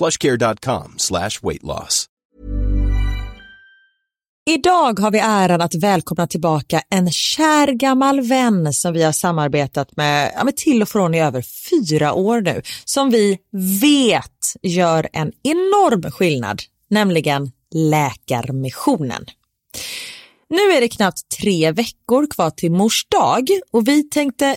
plushcare.com slash weight loss. Idag har vi äran att välkomna tillbaka en kär gammal vän som vi har samarbetat med, ja, med till och från i över fyra år nu, som vi vet gör en enorm skillnad, nämligen Läkarmissionen. Nu är det knappt tre veckor kvar till mors dag och vi tänkte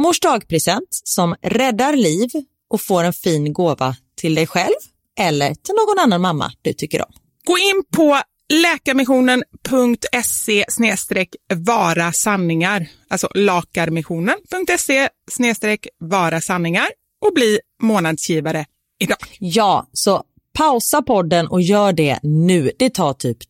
mors dagpresent som räddar liv och får en fin gåva till dig själv eller till någon annan mamma du tycker om. Gå in på läkarmissionen.se vara sanningar, alltså lakarmissionen.se vara sanningar och bli månadsgivare idag. Ja, så pausa podden och gör det nu. Det tar typ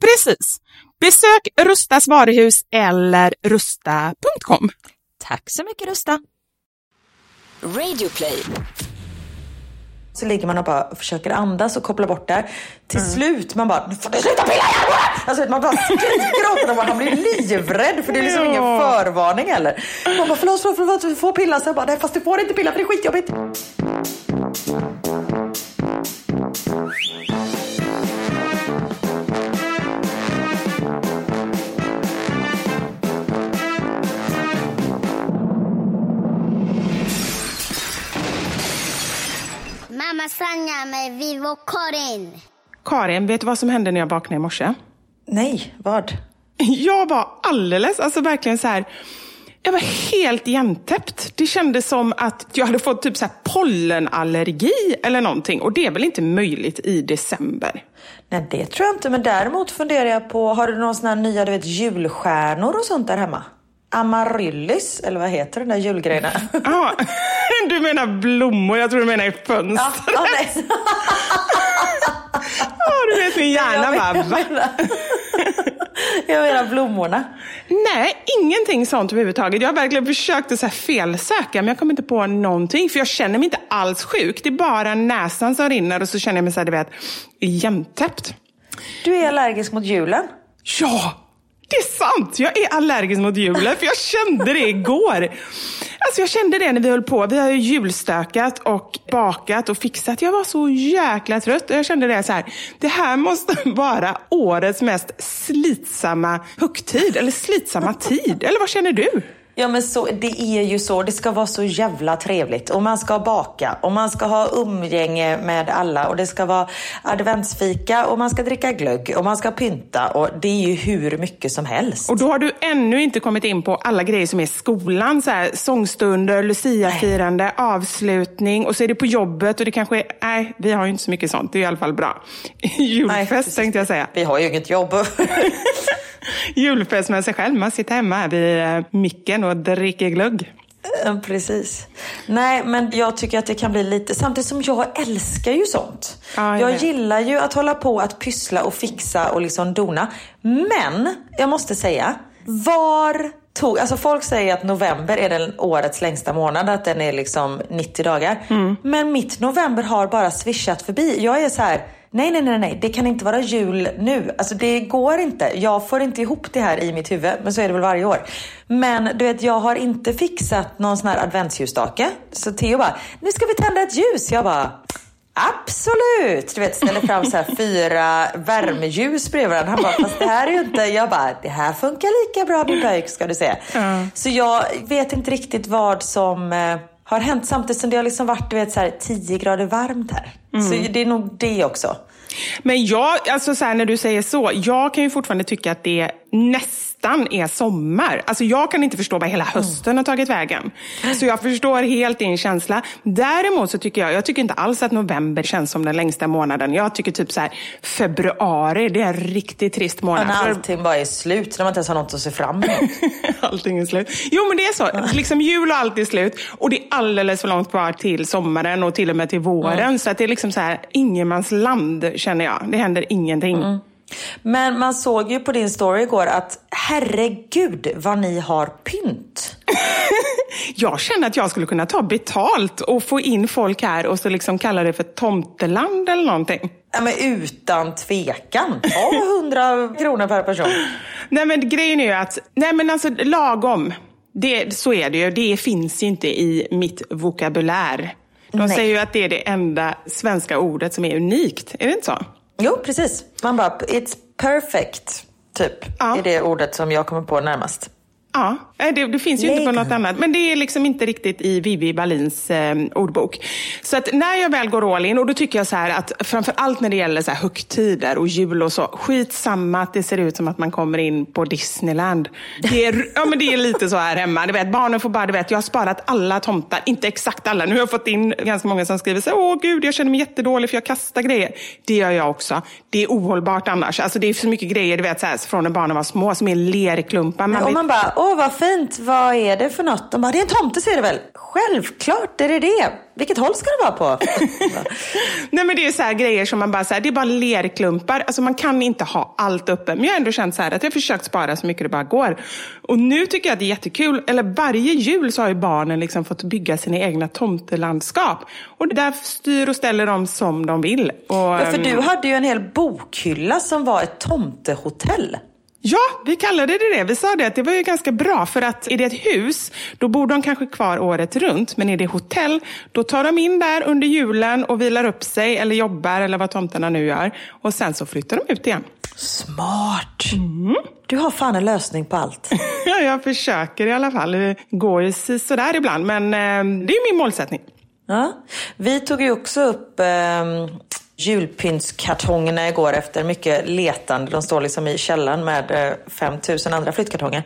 Precis. Besök Rustas varuhus eller rusta.com. Tack så mycket Rusta! Radioplay. Så ligger man och bara försöker andas och koppla bort det. Till slut man bara, nu får du sluta pilla i! Alltså man bara skriker åt honom han blir livrädd för det är liksom ingen förvarning heller. Man bara, förlåt, förlåt, förlåt, du får pilla. Så jag bara, nej fast du får inte pilla för det är skitjobbigt. Karin. Karin, vet du vad som hände när jag vaknade i morse? Nej, vad? Jag var alldeles, alltså verkligen så här. Jag var helt igentäppt. Det kändes som att jag hade fått typ så här pollenallergi eller någonting. Och det är väl inte möjligt i december? Nej, det tror jag inte. Men däremot funderar jag på, har du sån här nya, du vet, julstjärnor och sånt där hemma? Amaryllis, eller vad heter den där julgrejerna? Ja, du menar blommor. Jag tror du menar i fönster. ja, ja. Ja, du vet min hjärna jag, bara, menar, jag menar blommorna. Nej, ingenting sånt överhuvudtaget. Jag har verkligen försökt att så här felsöka, men jag kommer inte på någonting. För jag känner mig inte alls sjuk. Det är bara näsan som rinner och så känner jag mig så här, du vet, igentäppt. Du är allergisk mot julen. Ja, det är sant! Jag är allergisk mot julen, för jag kände det igår. Alltså jag kände det när vi höll på. Vi har ju julstökat och bakat och fixat. Jag var så jäkla trött och jag kände det så här. Det här måste vara årets mest slitsamma högtid, eller slitsamma tid. Eller vad känner du? Ja men så, det är ju så. Det ska vara så jävla trevligt. Och man ska baka och man ska ha umgänge med alla. Och det ska vara adventsfika och man ska dricka glögg och man ska pynta. Och det är ju hur mycket som helst. Och då har du ännu inte kommit in på alla grejer som är skolan. Så här, sångstunder, luciafirande, avslutning och så är det på jobbet och det kanske är... Nej, vi har ju inte så mycket sånt. Det är i alla fall bra. Julfest precis. tänkte jag säga. Vi har ju inget jobb. Julfest med sig själv. Man sitter hemma vid eh, micken och dricker glögg. Precis. Nej, men jag tycker att det kan bli lite... Samtidigt som jag älskar ju sånt. Ja, jag gillar ju att hålla på att pyssla och fixa och liksom dona. Men, jag måste säga, var tog... Alltså folk säger att november är den årets längsta månad, att den är liksom 90 dagar. Mm. Men mitt november har bara swishat förbi. Jag är så här... Nej, nej, nej, nej, det kan inte vara jul nu. Alltså det går inte. Jag får inte ihop det här i mitt huvud, men så är det väl varje år. Men du vet, jag har inte fixat någon sån här adventsljusstake. Så Theo bara, nu ska vi tända ett ljus. Jag bara, Absolut! Du vet, ställer fram så här fyra värmeljus bredvid varandra. Han bara, fast det här är ju inte... Jag bara, det här funkar lika bra min pojk ska du se. Så jag vet inte riktigt vad som eh, har hänt samtidigt som det har liksom varit du vet, så här, 10 grader varmt här. Så det är nog det också. Men jag, alltså så här, när du säger så, jag kan ju fortfarande tycka att det nästan är sommar. Alltså jag kan inte förstå vad hela hösten har tagit vägen. Så jag förstår helt din känsla. Däremot så tycker jag, jag tycker inte alls att november känns som den längsta månaden. Jag tycker typ så här, februari, det är en riktigt trist månad. När För- allting bara är slut, när man inte ens har något att se fram emot. Allting är slut. Jo, men det är så. Liksom jul och allt är slut. Och det är alldeles för långt kvar till sommaren och till och med till våren. Så att det är liksom så här, ingenmansland känner jag. Det händer ingenting. Men man såg ju på din story igår att herregud vad ni har pynt. Jag känner att jag skulle kunna ta betalt och få in folk här och så liksom kalla det för tomteland eller någonting. Ja, men utan tvekan. Ta 100 kronor per person. Nej men grejen är ju att, nej men alltså lagom. Det, så är det ju. Det finns ju inte i mitt vokabulär. De Nej. säger ju att det är det enda svenska ordet som är unikt. Är det inte så? Jo, precis. Man bara, it's perfect. Typ, Ja. är det ordet som jag kommer på närmast. Ja, nej, det, det finns ju inte på Lägg. något annat. Men det är liksom inte riktigt i Vivi Ballins eh, ordbok. Så att när jag väl går all in, och då tycker jag så här att framför allt när det gäller så här högtider och jul och så, skitsamma att det ser ut som att man kommer in på Disneyland. Det är, ja, men det är lite så här hemma. Du vet, barnen får bara, du vet, jag har sparat alla tomtar, inte exakt alla. Nu har jag fått in ganska många som skriver så åh gud, jag känner mig jättedålig för jag kastar grejer. Det gör jag också. Det är ohållbart annars. Alltså det är för mycket grejer, du vet, så här, från när barnen var små, som är lerklumpar. Man vet- man bara, åh vad fint, vad är det för något? De bara, det är en tomte ser du väl? Självklart är det det. Vilket håll ska det vara på? Nej men det är så här grejer som man bara, så här, det är bara lerklumpar. Alltså man kan inte ha allt uppe. Men jag har ändå känt så här att jag har försökt spara så mycket det bara går. Och nu tycker jag att det är jättekul. Eller varje jul så har ju barnen liksom fått bygga sina egna tomtelandskap. Och där styr och ställer de som de vill. Och, Ja, för ehm, du hade ju en hel bokhylla som var ett tomtehotell. Ja, vi kallade det det. Vi sa det att det var ju ganska bra för att är det ett hus, då bor de kanske kvar året runt. Men är det hotell, då tar de in där under julen och vilar upp sig eller jobbar eller vad tomterna nu gör. Och sen så flyttar de ut igen. Smart! Du har fan en lösning på allt. Ja, jag försöker i alla fall. Det går ju sådär ibland, men eh, det är min målsättning. Ja. Vi tog ju också upp eh, julpyntskartongerna igår efter mycket letande. De står liksom i källaren med eh, 5000 andra flyttkartonger.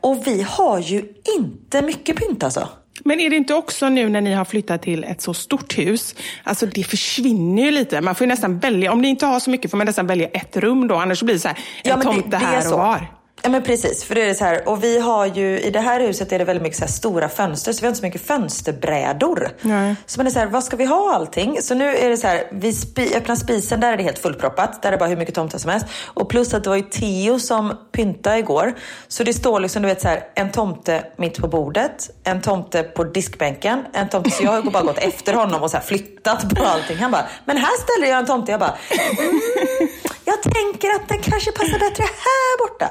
Och vi har ju inte mycket pynt alltså. Men är det inte också nu när ni har flyttat till ett så stort hus, alltså det försvinner ju lite. Man får ju nästan välja, om ni inte har så mycket får man nästan välja ett rum då, annars blir det så här, en tomte här och var. Ja men precis, för det är så här. Och vi har ju, i det här huset är det väldigt mycket så stora fönster, så vi har inte så mycket fönsterbrädor. Nej. Så man är så här, vad ska vi ha allting? Så nu är det så här, vi spi, öppnar spisen, där är det helt fullproppat. Där är det bara hur mycket tomtar som helst. Och plus att det var ju Theo som pyntade igår. Så det står liksom, du vet så här, en tomte mitt på bordet, en tomte på diskbänken, en tomte, så jag har bara gått efter honom och så flyttat på allting. Han bara, men här ställer jag en tomte. Jag bara, mm, jag tänker att den kanske passar bättre här borta.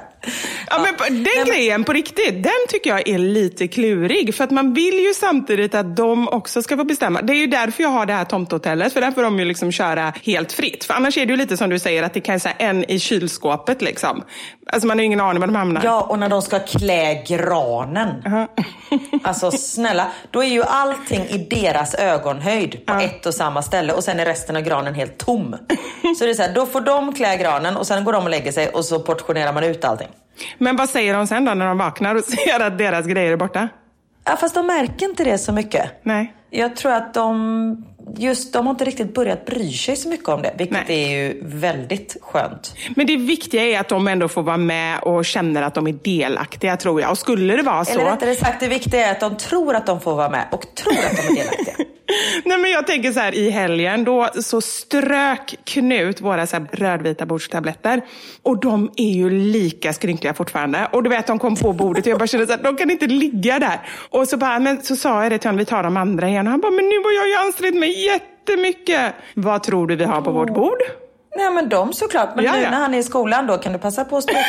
Ja, men på- den grejen på riktigt, den tycker jag är lite klurig. För att man vill ju samtidigt att de också ska få bestämma. Det är ju därför jag har det här tomthotellet. För där får de ju liksom köra helt fritt. För annars är det ju lite som du säger, att det kan vara en i kylskåpet liksom. Alltså man har ingen aning var de hamnar. Ja, och när de ska klä granen. Alltså snälla, då är ju allting i deras ögonhöjd på ett och samma ställe och sen är resten av granen helt tom. Så det är så här, då får de klä granen och sen går de och lägger sig och så portionerar man ut allting. Men vad säger de sen då när de vaknar och ser att deras grejer är borta? Ja, fast de märker inte det så mycket. Nej. Jag tror att de, just, de har inte riktigt börjat bry sig så mycket om det, vilket Nej. är ju väldigt skönt. Men det viktiga är att de ändå får vara med och känner att de är delaktiga tror jag. Och skulle det vara så... Eller rättare sagt, det viktiga är att de tror att de får vara med och tror att de är delaktiga. Nej, men jag tänker så här, i helgen då så strök Knut våra så här rödvita bordstabletter. Och de är ju lika skrynkliga fortfarande. Och du vet, de kom på bordet och jag bara kände så här, de kan inte ligga där. Och så, bara, men så sa jag det till honom, vi tar de andra igen. Och han bara, men nu har jag ju ansträngt mig jättemycket. Vad tror du vi har på vårt bord? Nej men de såklart, men Ja, nu när han är i skolan då kan du passa på att stryka.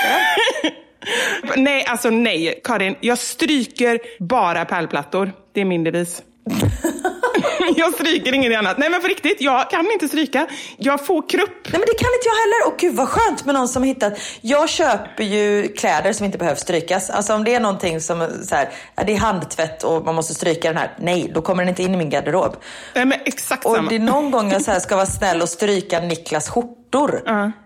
Nej, alltså nej, Karin. Jag stryker bara pärlplattor. Det är min devis. jag stryker inget annat. Nej men för riktigt, jag kan inte stryka. Jag får krupp. Nej men det kan inte jag heller. Och gud vad skönt med någon som hittat. Jag köper ju kläder som inte behöver strykas. Alltså om det är någonting som så här, det är handtvätt och man måste stryka den här. Nej, då kommer den inte in i min garderob. Nej men exakt Och samma. det är någon gång jag så här ska vara snäll och stryka Niklas skjortor.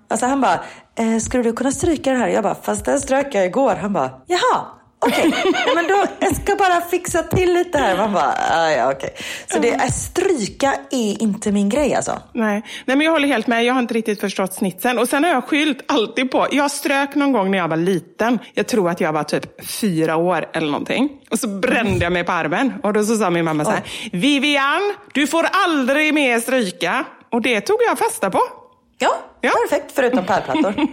Alltså han bara, eh, skulle du kunna stryka det här? Jag bara, fast den strök jag igår. Han bara, jaha. Okej, ja, men då jag ska bara fixa till lite här. Man bara, ah, ja okej. Så det, äh, stryka är inte min grej alltså. Nej. Nej, men jag håller helt med. Jag har inte riktigt förstått snitsen. Och sen har jag skyllt alltid på. Jag strök någon gång när jag var liten. Jag tror att jag var typ fyra år eller någonting. Och så brände jag mig på armen. Och då så sa min mamma så här. Vivian, du får aldrig mer stryka. Och det tog jag fasta på. Ja, Ja. perfekt. Förutom pärlplattor.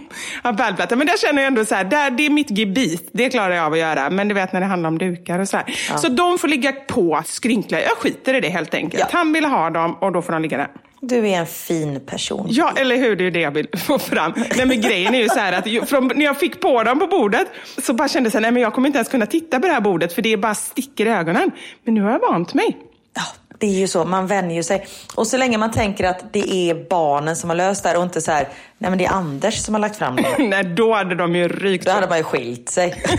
Ja, pärlplatta. Men där känner jag ändå så här, där, det är mitt gebit. Det klarar jag av att göra. Men du vet när det handlar om dukar och så här. Så de får ligga på skrynkliga. Jag skiter i det helt enkelt. Ja. Han vill ha dem och då får de ligga där. Du är en fin person. Ja, eller hur? Det är det jag vill få fram. Nej, men grejen är ju så här att från, när jag fick på dem på bordet så bara kände jag men jag kommer inte ens kunna titta på det här bordet för det bara sticker i ögonen. Men nu har jag vant mig. Ja, det är ju så, man vänjer sig. Och så länge man tänker att det är barnen som har löst det här och inte så här, nej men det är Anders som har lagt fram det. Nej, då hade de ju rykt. Då hade man ju skilt sig.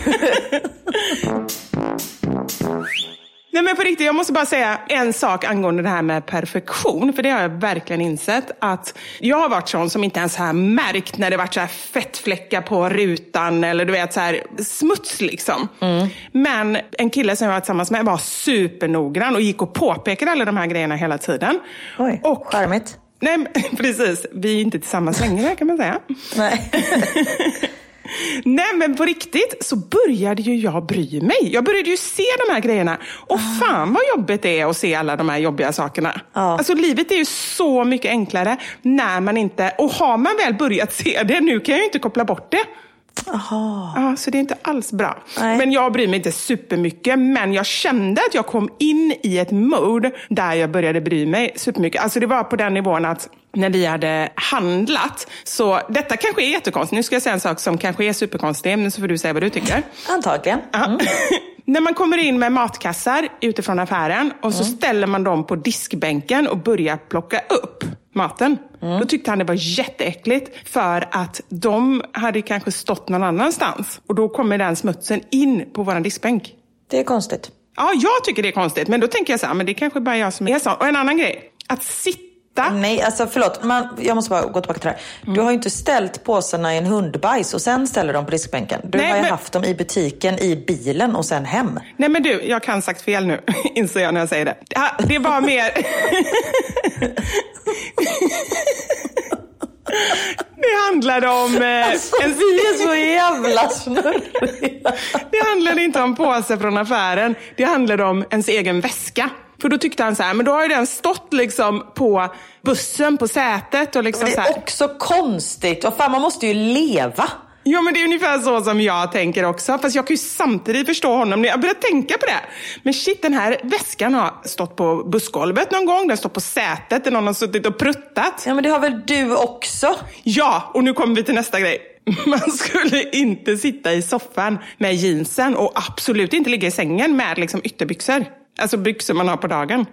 Nej men på riktigt, jag måste bara säga en sak angående det här med perfektion. För det har jag verkligen insett. Att jag har varit sån som inte ens har märkt när det varit så här fettfläckar på rutan eller du vet så här smuts liksom. Men en kille som jag var tillsammans med var supernoggrann och gick och påpekade alla de här grejerna hela tiden. Oj, och, charmigt. Nej, men precis. Vi är inte tillsammans längre kan man säga. Nej. Nej men på riktigt så började ju jag bry mig. Jag började ju se de här grejerna. Och fan vad jobbigt det är att se alla de här jobbiga sakerna. Ja. Alltså livet är ju så mycket enklare när man inte, och har man väl börjat se det, nu kan jag ju inte koppla bort det. Aha. Ja, så det är inte alls bra. Nej. Men jag bryr mig inte supermycket. Men jag kände att jag kom in i ett mode där jag började bry mig supermycket. Alltså det var på den nivån att när vi hade handlat, så detta kanske är jättekonstigt. Nu ska jag säga en sak som kanske är superkonstig, men så får du säga vad du tycker. Antagligen. Ja. När man kommer in med matkassar utifrån affären och så ställer man dem på diskbänken och börjar plocka upp maten. Då tyckte han det var jätteäckligt för att de hade kanske stått någon annanstans. Och då kommer den smutsen in på våran diskbänk. Det är konstigt. Ja, jag tycker det är konstigt, men då tänker jag så här, men det kanske bara jag som är sån. Och en annan grej, att sitta Nej, alltså förlåt. Man, jag måste bara gå tillbaka till det här. Du har ju inte ställt påsarna i en hundbajs och sen ställer dem på diskbänken. Du Nej, har ju men- haft dem i butiken, i bilen och sen hem. Nej men du, jag kan sagt fel nu, inser jag när jag säger det. Det var mer... Det handlade om... Eh, en... Vi är så jävla snurriga. Det handlade inte om påse från affären, det handlade om ens egen väska. För då tyckte han så här, men då har ju den stått liksom på bussen, på sätet och liksom Det så här. är också konstigt. Och fan, man måste ju leva. Ja, men det är ungefär så som jag tänker också. Fast jag kan ju samtidigt förstå honom när jag börjar tänka på det. Men shit, den här väskan har stått på bussgolvet någon gång. Den stått på sätet där någon har suttit och pruttat. Ja, men det har väl du också? Ja, och nu kommer vi till nästa grej. Man skulle inte sitta i soffan med jeansen och absolut inte ligga i sängen med liksom ytterbyxor. Alltså byxor man har på dagen.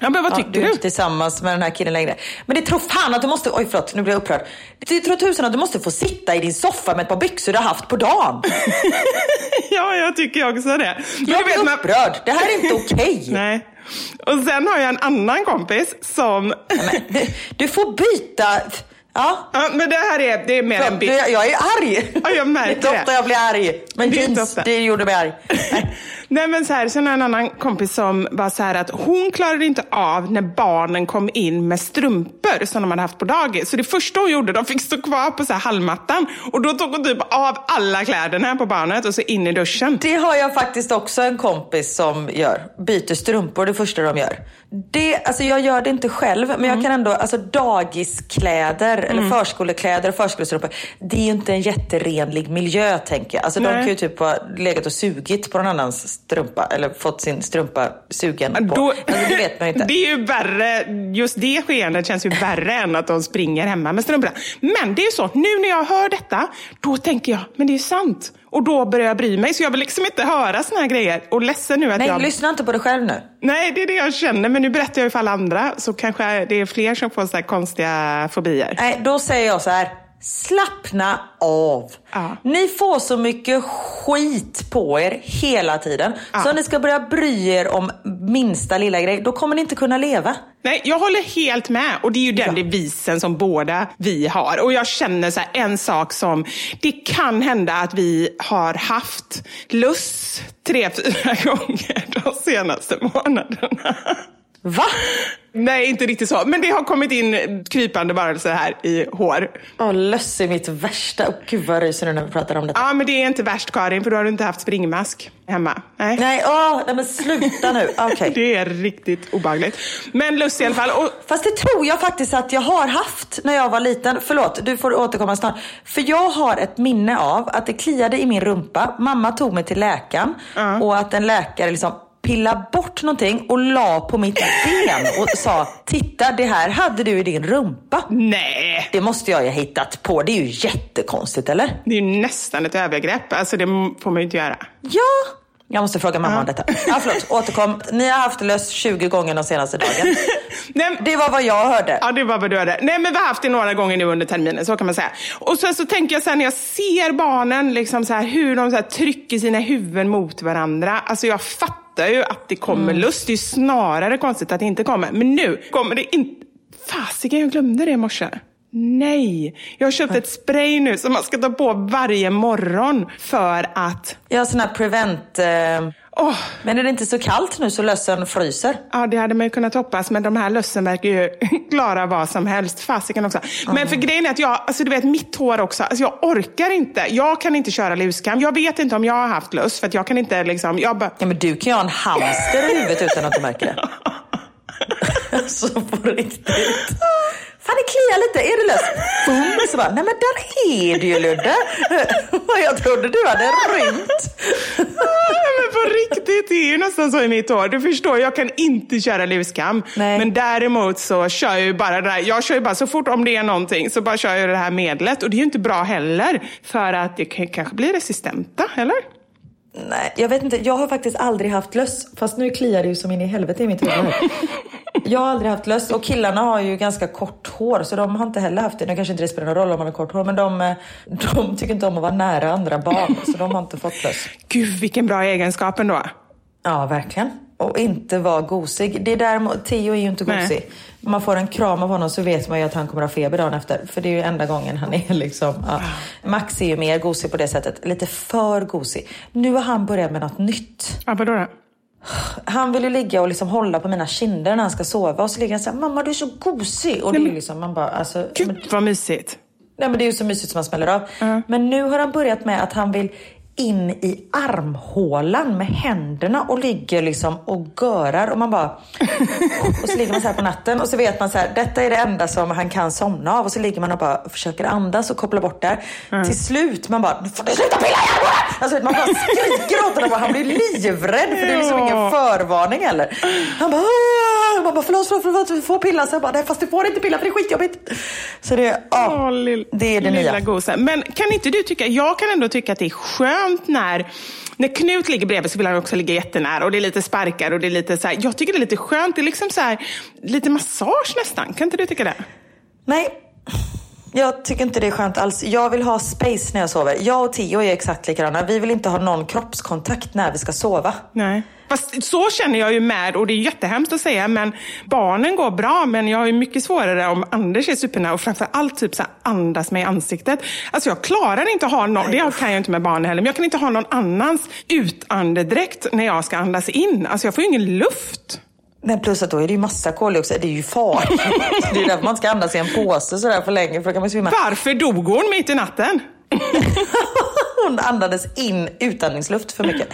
Ja, men vad Ja, tycker du är du? inte tillsammans med den här killen längre. Men det tror fan att du måste... Oj, förlåt. Nu blir jag upprörd. Det tror tusan att du måste få sitta i din soffa med ett par byxor du har haft på dagen. Ja, jag tycker också det. Men Jag du vet, blir man- upprörd. Det här är inte okej. Nej. Och sen har jag en annan kompis som... Men du, du får byta... Ja. Ja, men det här är, det är mer en bild. jag, är arg. Ja, jag märker det. är inte det. ofta jag blir arg. Men Det jeans, det gjorde mig arg. Nej men så här, sen har jag en annan kompis som var så här att hon klarade inte av när barnen kom in med strumpor som de hade haft på dagis. Så det första hon gjorde, de fick stå kvar på så här hallmattan och då tog hon typ av alla kläderna på barnet och så in i duschen. Det har jag faktiskt också en kompis som gör. Byter strumpor det första de gör. Det, alltså jag gör det inte själv, men Mm. jag kan ändå, alltså dagiskläder eller förskolekläder och förskolestrumpor. Det är ju inte en jätterenlig miljö tänker jag. Alltså de Nej. kan ju typ ha legat och sugit på någon annans strumpa eller fått sin strumpa sugen på. Då, alltså, det vet man ju inte. Det är ju värre, just det skeendet känns ju värre än att de springer hemma med strumporna. Men det är ju så, nu när jag hör detta, då tänker jag, men det är sant. Och då börjar jag bry mig, så jag vill liksom inte höra såna här grejer. Och ledsen nu att Nej, jag... lyssna inte på dig själv nu. Nej, det är det jag känner. Men nu berättar jag ju för alla andra, så kanske det är fler som får så här konstiga fobier. Nej, då säger jag så här. Slappna av. Ja. Ni får så mycket skit på er hela tiden. Så om ni ska börja bry er om minsta lilla grej, då kommer ni inte kunna leva. Nej, jag håller helt med. Och det är ju den devisen som båda vi har. Och jag känner så här, en sak som, det kan hända att vi har haft lust tre, fyra gånger de senaste månaderna. Va? Nej, inte riktigt så. Men det har kommit in krypande varelser här i hår. Åh, löss är mitt värsta. Åh, gud vad ryser nu när vi pratar om det. Ja, men det är inte värst Karin, för då har du inte haft springmask hemma. Nej. Nej, åh, nej men sluta nu. Okej. Det är riktigt obagligt. Men lust i alla fall. Och, Fast det tror jag faktiskt att jag har haft när jag var liten. Förlåt, du får återkomma snart. För jag har ett minne av att det kliade i min rumpa. Mamma tog mig till läkaren och att en läkare liksom pillade bort någonting och la på mitt ben och sa Titta, det här hade du i din rumpa. nej, Det måste jag ju ha hittat på. Det är ju jättekonstigt, eller? det är ju nästan ett övergrepp. Alltså det får man ju inte göra. Ja! Jag måste fråga mamma om detta. Ja, förlåt, återkom. Ni har haft löss 20 gånger de senaste dagarna. Nej, Det var vad jag hörde. Ja, det var vad du hade. Nej, men vi har haft det några gånger nu under terminen, så kan man säga. Och sen så tänker jag så här, när jag ser barnen, liksom så här, hur de så här, trycker sina huvuden mot varandra. Alltså jag fattar ju att det kommer lust. Det är ju snarare konstigt att det inte kommer. Men nu kommer det inte... Fasiken, jag glömde det i morse. Nej, jag har köpt ett spray nu som man ska ta på varje morgon för att... Jag har sån här prevent... Eh... Åh, Men är det inte så kallt nu så lössen fryser? Ja, det hade man ju kunnat hoppas, men de här lössen verkar ju klara vad som helst. Fasiken också. Men för grejen är att jag, alltså du vet mitt hår också, alltså jag orkar inte. Jag kan inte köra luskam. Jag vet inte om jag har haft löss, för jag kan inte liksom, jag bara, Ja men du kan ju ha en hamster i huvudet utan att du märker det. alltså på riktigt. Fan det kliar lite, är det löss? Boom, så bara, nej men där är det ju Ludde. jag trodde du hade rymt. men på riktigt, det är ju nästan så i mitt hår. Du förstår, jag kan inte köra luskam. Nej. Men däremot så kör jag ju bara det här, jag kör ju bara så fort om det är någonting så bara kör jag det här medlet. Och det är ju inte bra heller, för att det kan, kanske blir resistenta, eller? Nej, jag vet inte. Jag har faktiskt aldrig haft löss. Fast nu kliar det ju som in i helvete i mitt huvud. Jag har aldrig haft löss och killarna har ju ganska kort hår så de har inte heller haft det. Nu kanske inte det spelar någon roll om man har kort hår men de, de tycker inte om att vara nära andra barn så de har inte fått löss. Gud, vilken bra egenskap ändå. Ja, verkligen. Och inte vara gosig. Det är däremot, Theo är ju inte Nej. gosig. Om man får en kram av honom så vet man ju att han kommer ha feber dagen efter. För det är ju enda gången han är liksom... Ja. Max är ju mer gosig på det sättet. Lite för gosig. Nu har han börjat med något nytt. Ja, vadå då? Han vill ju ligga och liksom hålla på mina kinder när han ska sova. Och så ligger han så här, mamma du är så gosig. Och det är ju liksom, man bara, alltså... men, Gud, vad mysigt. nej, men det är ju så mysigt som man smäller av. Men nu har han börjat med att han vill in i armhålan med händerna och ligger liksom och görar och man bara... och så ligger man så här på natten och så vet man så här, detta är det enda som han kan somna av och så ligger man och bara försöker andas och koppla bort där. Till slut man bara, nu får du sluta pilla i! Alltså man bara skriker åt honom och han blir livrädd för det är liksom ingen förvarning heller. Han bara, "Åh!" man bara förlåt, förlåt, förlåt, du får pilla. Så jag bara, nej fast du får inte pilla för det är skitjobbigt. Så det, ja, det är det lilla nya. gosa. Men kan inte du tycka, jag kan ändå tycka att det är skönt när, när Knut ligger bredvid så vill han också ligga jättenära och det är lite sparkar och det är lite så här, jag tycker det är lite skönt, det är liksom så här, lite massage nästan. Kan inte du tycka det? Nej, jag tycker inte det är skönt alls. Jag vill ha space när jag sover. Jag och Theo är exakt likadana. Vi vill inte ha någon kroppskontakt när vi ska sova. Nej. Fast så känner jag ju med, och det är jättehemskt att säga, men barnen går bra, men jag har ju mycket svårare om Anders är supernära och framför allt typ så här andas mig i ansiktet. Alltså jag klarar inte att ha någon, det kan jag inte med barnen heller, men jag kan inte ha någon annans utandedräkt när jag ska andas in. Alltså jag får ju ingen luft. Men plus att då är det ju massa koldioxid. Det är ju farligt. det är därför man ska andas i en påse sådär för länge, för då kan man svimma. Varför dog hon mitt i natten? Hon andades in utandningsluft för mycket.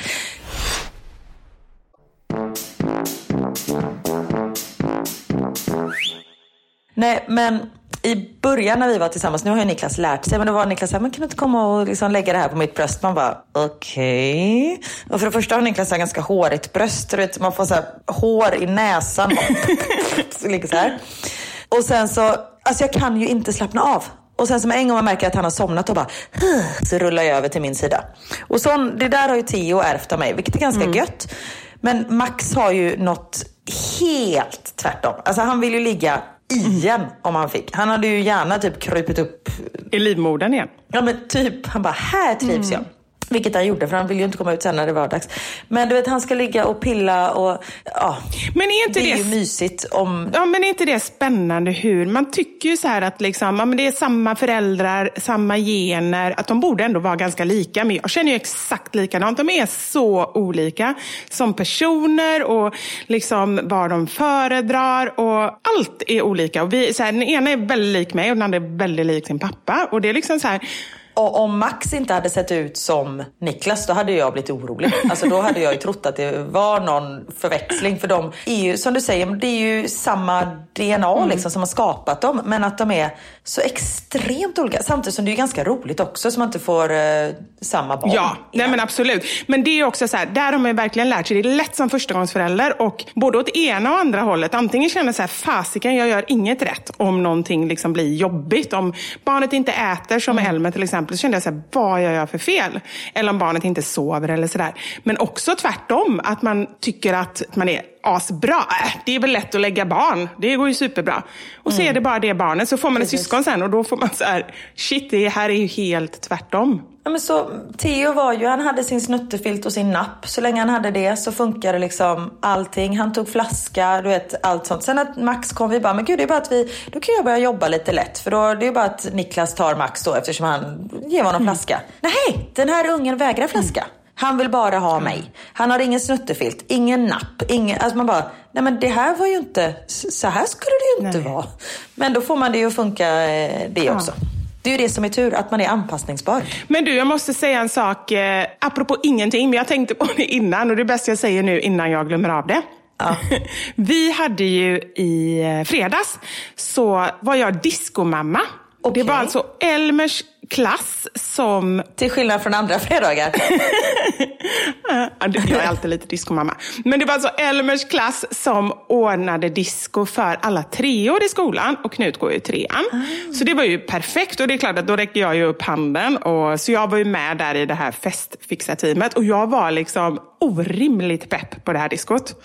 Nej, men i början när vi var tillsammans, nu har ju Niklas lärt sig, men då var Niklas såhär, men kan du inte komma och liksom lägga det här på mitt bröst? Man bara, okej. Okay. Och för det första har Niklas ganska hårigt bröst, du vet, man får så här, hår i näsan. så ligger så här. Och sen så, alltså jag kan ju inte slappna av. Och sen som en gång man märker att han har somnat och bara så rullar jag över till min sida. Och så, det där har ju Theo ärvt av mig, vilket är ganska mm. gött. Men Max har ju något helt tvärtom. Alltså han vill ju ligga igen om han fick. Han hade ju gärna typ krupit upp. I livmodern igen? Ja men typ, han bara, här trivs mm. jag. Vilket han gjorde, för han ville ju inte komma ut sen när det var dags. Men du vet, han ska ligga och pilla och ja. Men är inte det, det är ju mysigt om... Ja, men är inte det spännande hur man tycker ju så här att liksom, ja, men det är samma föräldrar, samma gener, att de borde ändå vara ganska lika. Men jag känner ju exakt likadant. De är så olika som personer och liksom vad de föredrar och allt är olika. Och vi, så här, den ena är väldigt lik mig och den andra är väldigt lik sin pappa. Och det är liksom så här och om Max inte hade sett ut som Niklas, då hade jag blivit orolig. Alltså då hade jag ju trott att det var någon förväxling. För de är ju, som du säger, det är ju samma DNA mm. liksom, som har skapat dem. Men att de är så extremt olika. Samtidigt som det är ganska roligt också, så man inte får eh, samma barn. Ja, nej men absolut. Men det är också så här, där har man verkligen lärt sig. Det är lätt som förstagångsförälder och både åt ena och andra hållet. Antingen känner så här, fasiken, jag gör inget rätt om någonting liksom blir jobbigt. Om barnet inte äter, som mm. Elmer till exempel exempel, så kände jag så här, vad gör jag för fel? Eller om barnet inte sover eller sådär. Men också tvärtom, att man tycker att man är asbra. Det är väl lätt att lägga barn. Det går ju superbra. Och så mm. är det bara det barnet. Så får man ett syskon sen och då får man så här, shit, det här är ju helt tvärtom. Ja, men så, Theo var ju, han hade sin snuttefilt och sin napp. Så länge han hade det så funkade liksom allting. Han tog flaska, du vet allt sånt. Sen att Max kom, vi bara, men gud det är bara att vi, då kan jag börja jobba lite lätt. För då, det är bara att Niklas tar Max då eftersom han ger honom mm. flaska. Nej, den här ungen vägrar flaska. Mm. Han vill bara ha mig. Han har ingen snuttefilt, ingen napp, ingen... Alltså man bara, nej men det här var ju inte... Så här skulle det ju inte nej. vara. Men då får man det ju att funka eh, det ja. också. Det är ju det som är tur, att man är anpassningsbar. Men du, jag måste säga en sak, eh, apropå ingenting, men jag tänkte på det innan och det är bäst jag säger nu innan jag glömmer av det. Ja. Vi hade ju i eh, fredags, så var jag diskomamma. Okay. Det var alltså Elmers klass som... Till skillnad från andra fredagar. jag är alltid lite diskomamma. Men det var alltså Elmers klass som ordnade disco för alla treor i skolan. Och Knut går ju trean. Ah. Så det var ju perfekt. Och det är klart att då räckte jag ju upp handen. Och, så jag var ju med där i det här festfixarteamet. Och jag var liksom orimligt pepp på det här diskot.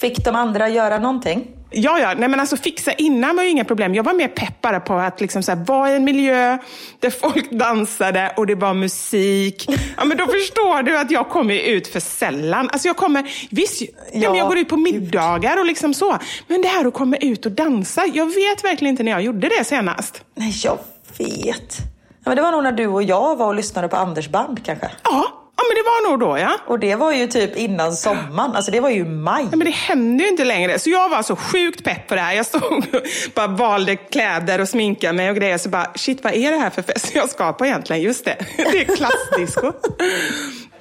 Fick de andra göra någonting? Ja, ja. Nej, men alltså fixa innan var ju inga problem. Jag var mer peppare på att liksom så här, vara i en miljö där folk dansade och det var musik. Ja, men då förstår du att jag kommer ut för sällan. Alltså jag kommer, visst, ja, jag går ut på middagar och liksom så. Men det här att komma ut och dansa, jag vet verkligen inte när jag gjorde det senast. Nej, jag vet. Ja, men det var nog när du och jag var och lyssnade på Anders band kanske? Ja, Ja, men det var nog då ja. Och det var ju typ innan sommaren, alltså det var ju maj. Ja, men det hände ju inte längre. Så jag var så sjukt pepp på det här. Jag stod och bara valde kläder och sminkade mig och grejer. Så bara, shit vad är det här för fest jag ska på egentligen? Just det, det är klassdisco.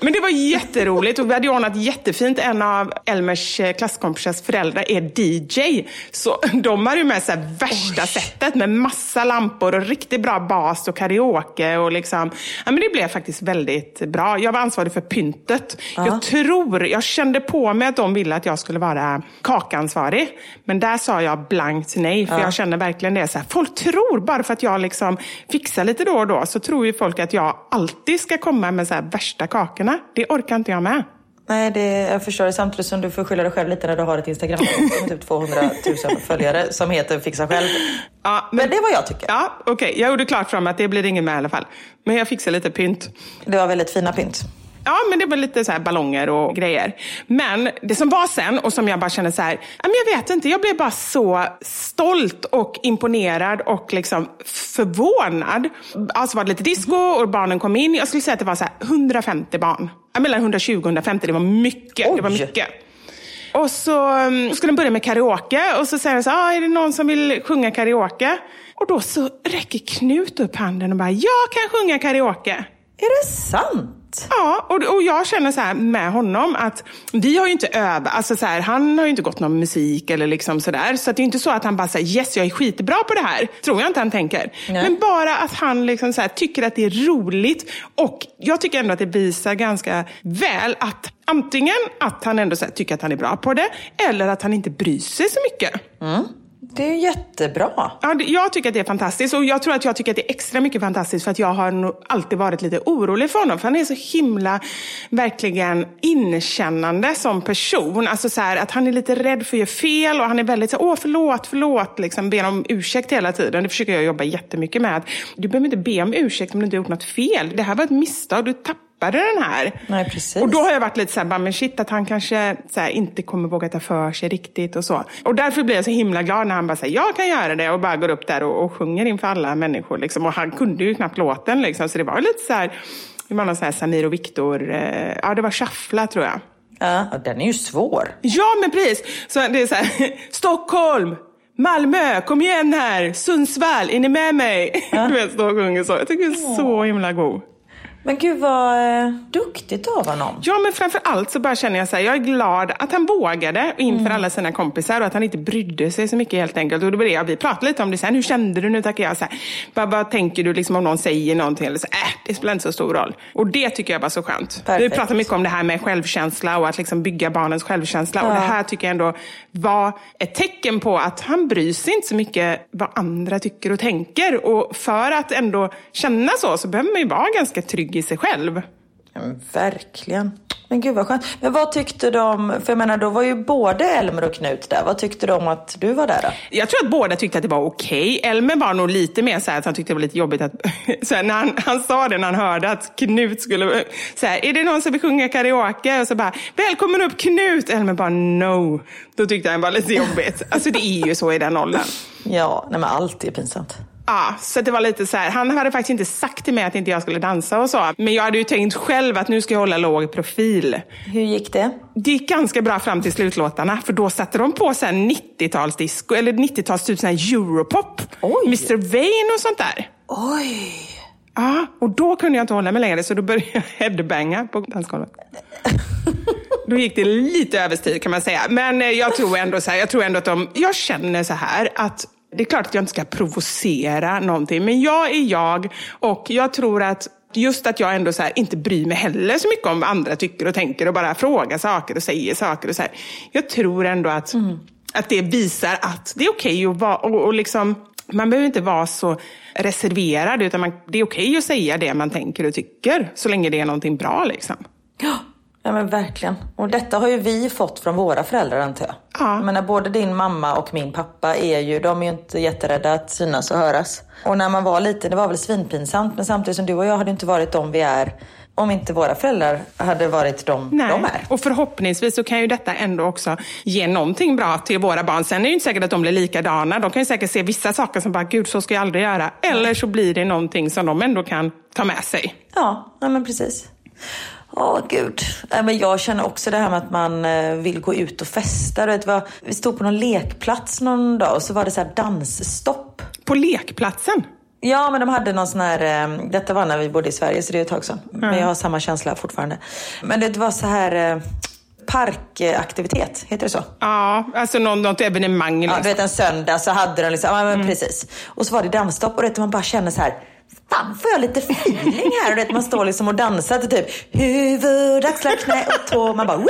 Men det var jätteroligt och vi hade ordnat jättefint. En av Elmers eh, klasskompisars föräldrar är DJ. Så de hade ju med sig värsta Oj. sättet med massa lampor och riktigt bra bas och karaoke. Och liksom, ja, men det blev faktiskt väldigt bra. Jag var ansvarig för pyntet. Ja. Jag tror, jag kände på mig att de ville att jag skulle vara kakansvarig. Men där sa jag blankt nej, för ja. jag kände verkligen det. Så här, folk tror, bara för att jag liksom fixar lite då och då, så tror ju folk att jag alltid ska komma med så här värsta kakorna filmerna. Det orkar inte jag med. Nej, det, jag förstår det. Samtidigt som du får skylla dig själv lite när du har ett Instagram med typ 200 000 följare som heter Fixa själv. Ja, men, men det är vad jag tycker. Ja, Okej, okay. jag gjorde klart för mig att det blir ingen med i alla fall. Men jag fixar lite pynt. Det var väldigt fina pynt. Ja, men det var lite så ballonger och grejer. Men det som var sen och som jag bara kände så här, jag vet inte, jag blev bara så stolt och imponerad och liksom förvånad. Alltså var det lite disco och barnen kom in. Jag skulle säga att det var så 150 barn. Mellan 120 och 150, det var mycket. Oj. Det var mycket. Och så um, skulle de börja med karaoke och så säger de så ah, är det någon som vill sjunga karaoke? Och då så räcker Knut upp handen och bara, jag kan sjunga karaoke. Är det sant? Ja, och, och jag känner så här med honom att vi har ju inte övat, alltså så här, han har ju inte gått någon musik eller liksom sådär. Så att det är inte så att han bara säger yes, jag är skitbra på det här. Tror jag inte han tänker. Nej. Men bara att han liksom så här, tycker att det är roligt. Och jag tycker ändå att det visar ganska väl att antingen att han ändå så här, tycker att han är bra på det, eller att han inte bryr sig så mycket. Det är ju jättebra. Ja, jag tycker att det är fantastiskt och jag tror att jag tycker att det är extra mycket fantastiskt för att jag har nog alltid varit lite orolig för honom. För han är så himla, verkligen inkännande som person. Alltså så här, att han är lite rädd för att göra fel och han är väldigt så här, åh förlåt, förlåt, liksom ber om ursäkt hela tiden. Det försöker jag jobba jättemycket med. Att du behöver inte be om ursäkt om du inte har gjort något fel. Det här var ett misstag, du tappade den här. Nej, precis. Och då har jag varit lite så här, bara, men shit att han kanske så här, inte kommer våga ta för sig riktigt och så. Och därför blir jag så himla glad när han bara säger jag kan göra det och bara går upp där och, och sjunger inför alla människor. Liksom. Och han kunde ju knappt låten liksom. Så det var lite så här, det var någon så här Samir och Viktor, eh, ja det var shuffla tror jag. Ja, och den är ju svår. Ja men precis! Så det är så här, Stockholm! Malmö, kom igen här! Sundsvall, är ni med mig? Du vet, och så. Jag tycker det är så himla god. Men gud vad eh, duktigt av honom. Ja, men framför allt så bara känner jag så här, jag är glad att han vågade inför alla sina kompisar och att han inte brydde sig så mycket helt enkelt. Och det var det vi pratade lite om det sen. Hur kände du nu? Tackar jag så här, bara, vad tänker du liksom om någon säger någonting? Eller så, äh, det spelar inte så stor roll. Och det tycker jag var så skönt. Perfekt. Vi pratar mycket om det här med självkänsla och att liksom bygga barnens självkänsla. Och det här tycker jag ändå var ett tecken på att han bryr sig inte så mycket vad andra tycker och tänker. Och för att ändå känna så, så behöver man ju vara ganska trygg i sig själv. Ja, men verkligen. Men gud vad skönt. Men vad tyckte de, för jag menar då var ju både Elmer och Knut där. Vad tyckte de att du var där då? Jag tror att båda tyckte att det var okej. Elmer var nog lite mer så här att han tyckte det var lite jobbigt att... Så här, när han, han sa det när han hörde att Knut skulle... Så här, är det någon som vill sjunga karaoke? Och så bara, välkommen upp Knut! Elmer bara, no. Då tyckte han det var lite jobbigt. Alltså det är ju så i den åldern. Ja, nej men allt är pinsamt. Ja, så det var lite så här. Han hade faktiskt inte sagt till mig att inte jag skulle dansa och så. Men jag hade ju tänkt själv att nu ska jag hålla låg profil. Hur gick det? Det gick ganska bra fram till slutlåtarna, för då satte de på så här 90-talsdisco, eller 90-tals typ sån här europop. Oj. Mr Vain och sånt där. Oj! Ja, och då kunde jag inte hålla mig längre, så då började jag headbanga på dansgolvet. Då gick det lite överstyr kan man säga. Men eh, jag tror ändå så här, jag tror ändå att de, jag känner så här att det är klart att jag inte ska provocera någonting, men jag är jag och jag tror att Just att jag ändå så här, inte bryr mig heller så mycket om vad andra tycker och tänker och bara frågar saker och säger saker. Och så här. Jag tror ändå att, att det visar att det är okej att vara, och, och liksom, man behöver inte vara så reserverad, utan man, det är okej att säga det man tänker och tycker, så länge det är någonting bra. Liksom. Ja men verkligen. Och detta har ju vi fått från våra föräldrar antar jag. Ja. Jag menar både din mamma och min pappa är ju, de är ju inte jätterädda att synas och höras. Och när man var liten, det var väl svinpinsamt, men samtidigt som du och jag hade inte varit de vi är om inte våra föräldrar hade varit de Nej. de är. Och förhoppningsvis så kan ju detta ändå också ge någonting bra till våra barn. Sen är det ju inte säkert att de blir likadana. De kan ju säkert se vissa saker som bara, gud så ska jag aldrig göra. Eller så blir det någonting som de ändå kan ta med sig. Ja, ja men precis. Åh gud. Nej, men jag känner också det här med att man eh, vill gå ut och festa. Vet, vad- vi stod på någon lekplats någon dag och så var det så här dansstopp. På lekplatsen. Ja, men de hade någon sån här, eh, detta var när vi bodde i Sverige så det är ett tag sedan. Men jag har samma känsla fortfarande. Men det var så här eh, parkaktivitet, heter det så? Ja, alltså någon, något evenemang. Ja, Liksom. du vet en söndag så hade de liksom, ja men precis. Och så var det dansstopp och vet, man bara känner så här, fan får jag lite feeling här? Och man står liksom och dansar till typ huvud, axlar, knä och tå. Man bara, woo!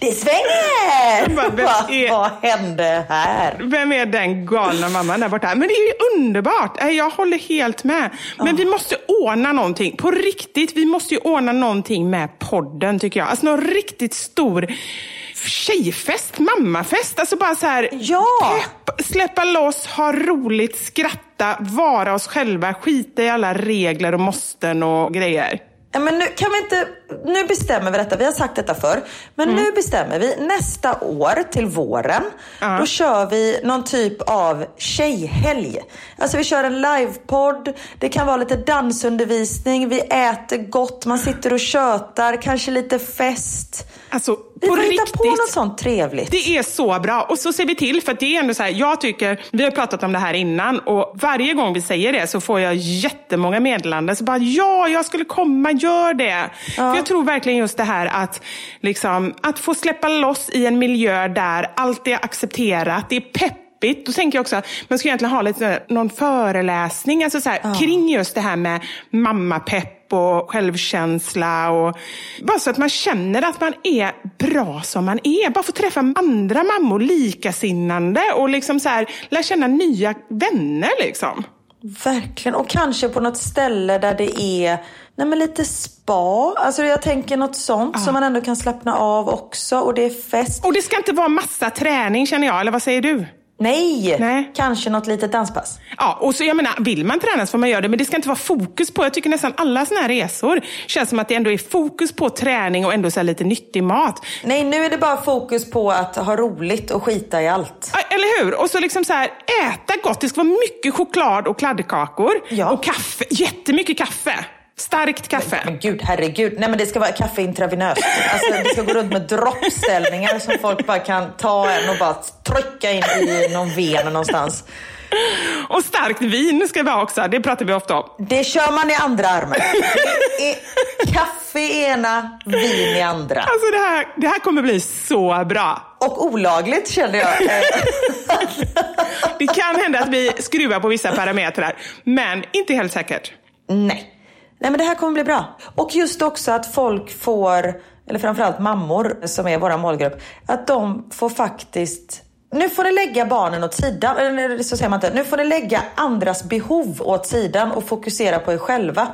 Det svänger! Bara, Vad- är- Vad hände här? Vem är den galna mamman där borta? Men det är ju underbart! Jag håller helt med. Men vi måste ordna någonting. På riktigt, vi måste ju ordna någonting med podden tycker jag. Alltså någon riktigt stor tjejfest, mammafest. Alltså bara så här, Ja! pepp, släppa loss, ha roligt, skratta, vara oss själva, skita i alla regler och måsten och grejer. Men nu kan vi inte, nu bestämmer vi detta. Vi har sagt detta förr. Men nu bestämmer vi nästa år till våren. Då kör vi någon typ av tjejhelg. Alltså vi kör en livepodd. Det kan vara lite dansundervisning. Vi äter gott. Man sitter och tjötar. Kanske lite fest. Alltså Vi får hitta på något sånt trevligt. Det är så bra. Och så ser vi till, för att det är ändå så här, jag tycker, vi har pratat om det här innan och varje gång vi säger det så får jag jättemånga meddelanden. Så bara, ja, jag skulle komma, gör det. För jag tror verkligen just det här att, liksom, att få släppa loss i en miljö där allt är accepterat, det är peppigt. Då tänker jag också att man ska egentligen ha lite någon föreläsning alltså så här, kring just det här med mammapepp och självkänsla. Och, bara så att man känner att man är bra som man är. Bara få träffa andra mammor, likasinnande och liksom så här, lära känna nya vänner. Liksom. Verkligen. Och kanske på något ställe där det är nej men lite spa. Alltså jag tänker något sånt som man ändå kan slappna av också. Och det är fest. Och det ska inte vara massa träning känner jag, eller vad säger du? Nej! Nej. Kanske något litet danspass. Ja, och så jag menar, vill man träna så får man göra det, men det ska inte vara fokus på, jag tycker nästan alla såna här resor känns som att det ändå är fokus på träning och ändå så lite nyttig mat. Nej, nu är det bara fokus på att ha roligt och skita i allt. Ja, Eller hur? Och så liksom så här, äta gott. Det ska vara mycket choklad och kladdkakor. Ja. Och kaffe. Jättemycket kaffe. Starkt kaffe. Men gud, herregud. Nej men det ska vara kaffe intravenöst. Alltså det ska gå runt med droppställningar som folk bara kan ta en och bara trycka in i någon ven någonstans. Och starkt vin ska vi ha också. Det pratar vi ofta om. Det kör man i andra armen. Kaffe i ena, vin i andra. Alltså det här, det här kommer bli så bra. Och olagligt känner jag. Det kan hända att vi skruvar på vissa parametrar, men inte helt säkert. Nej. Nej men det här kommer bli bra. Och just också att folk får, eller framförallt mammor som är vår målgrupp, att de får faktiskt nu får ni lägga barnen åt sidan, eller så säger man inte. Nu får ni lägga andras behov åt sidan och fokusera på er själva.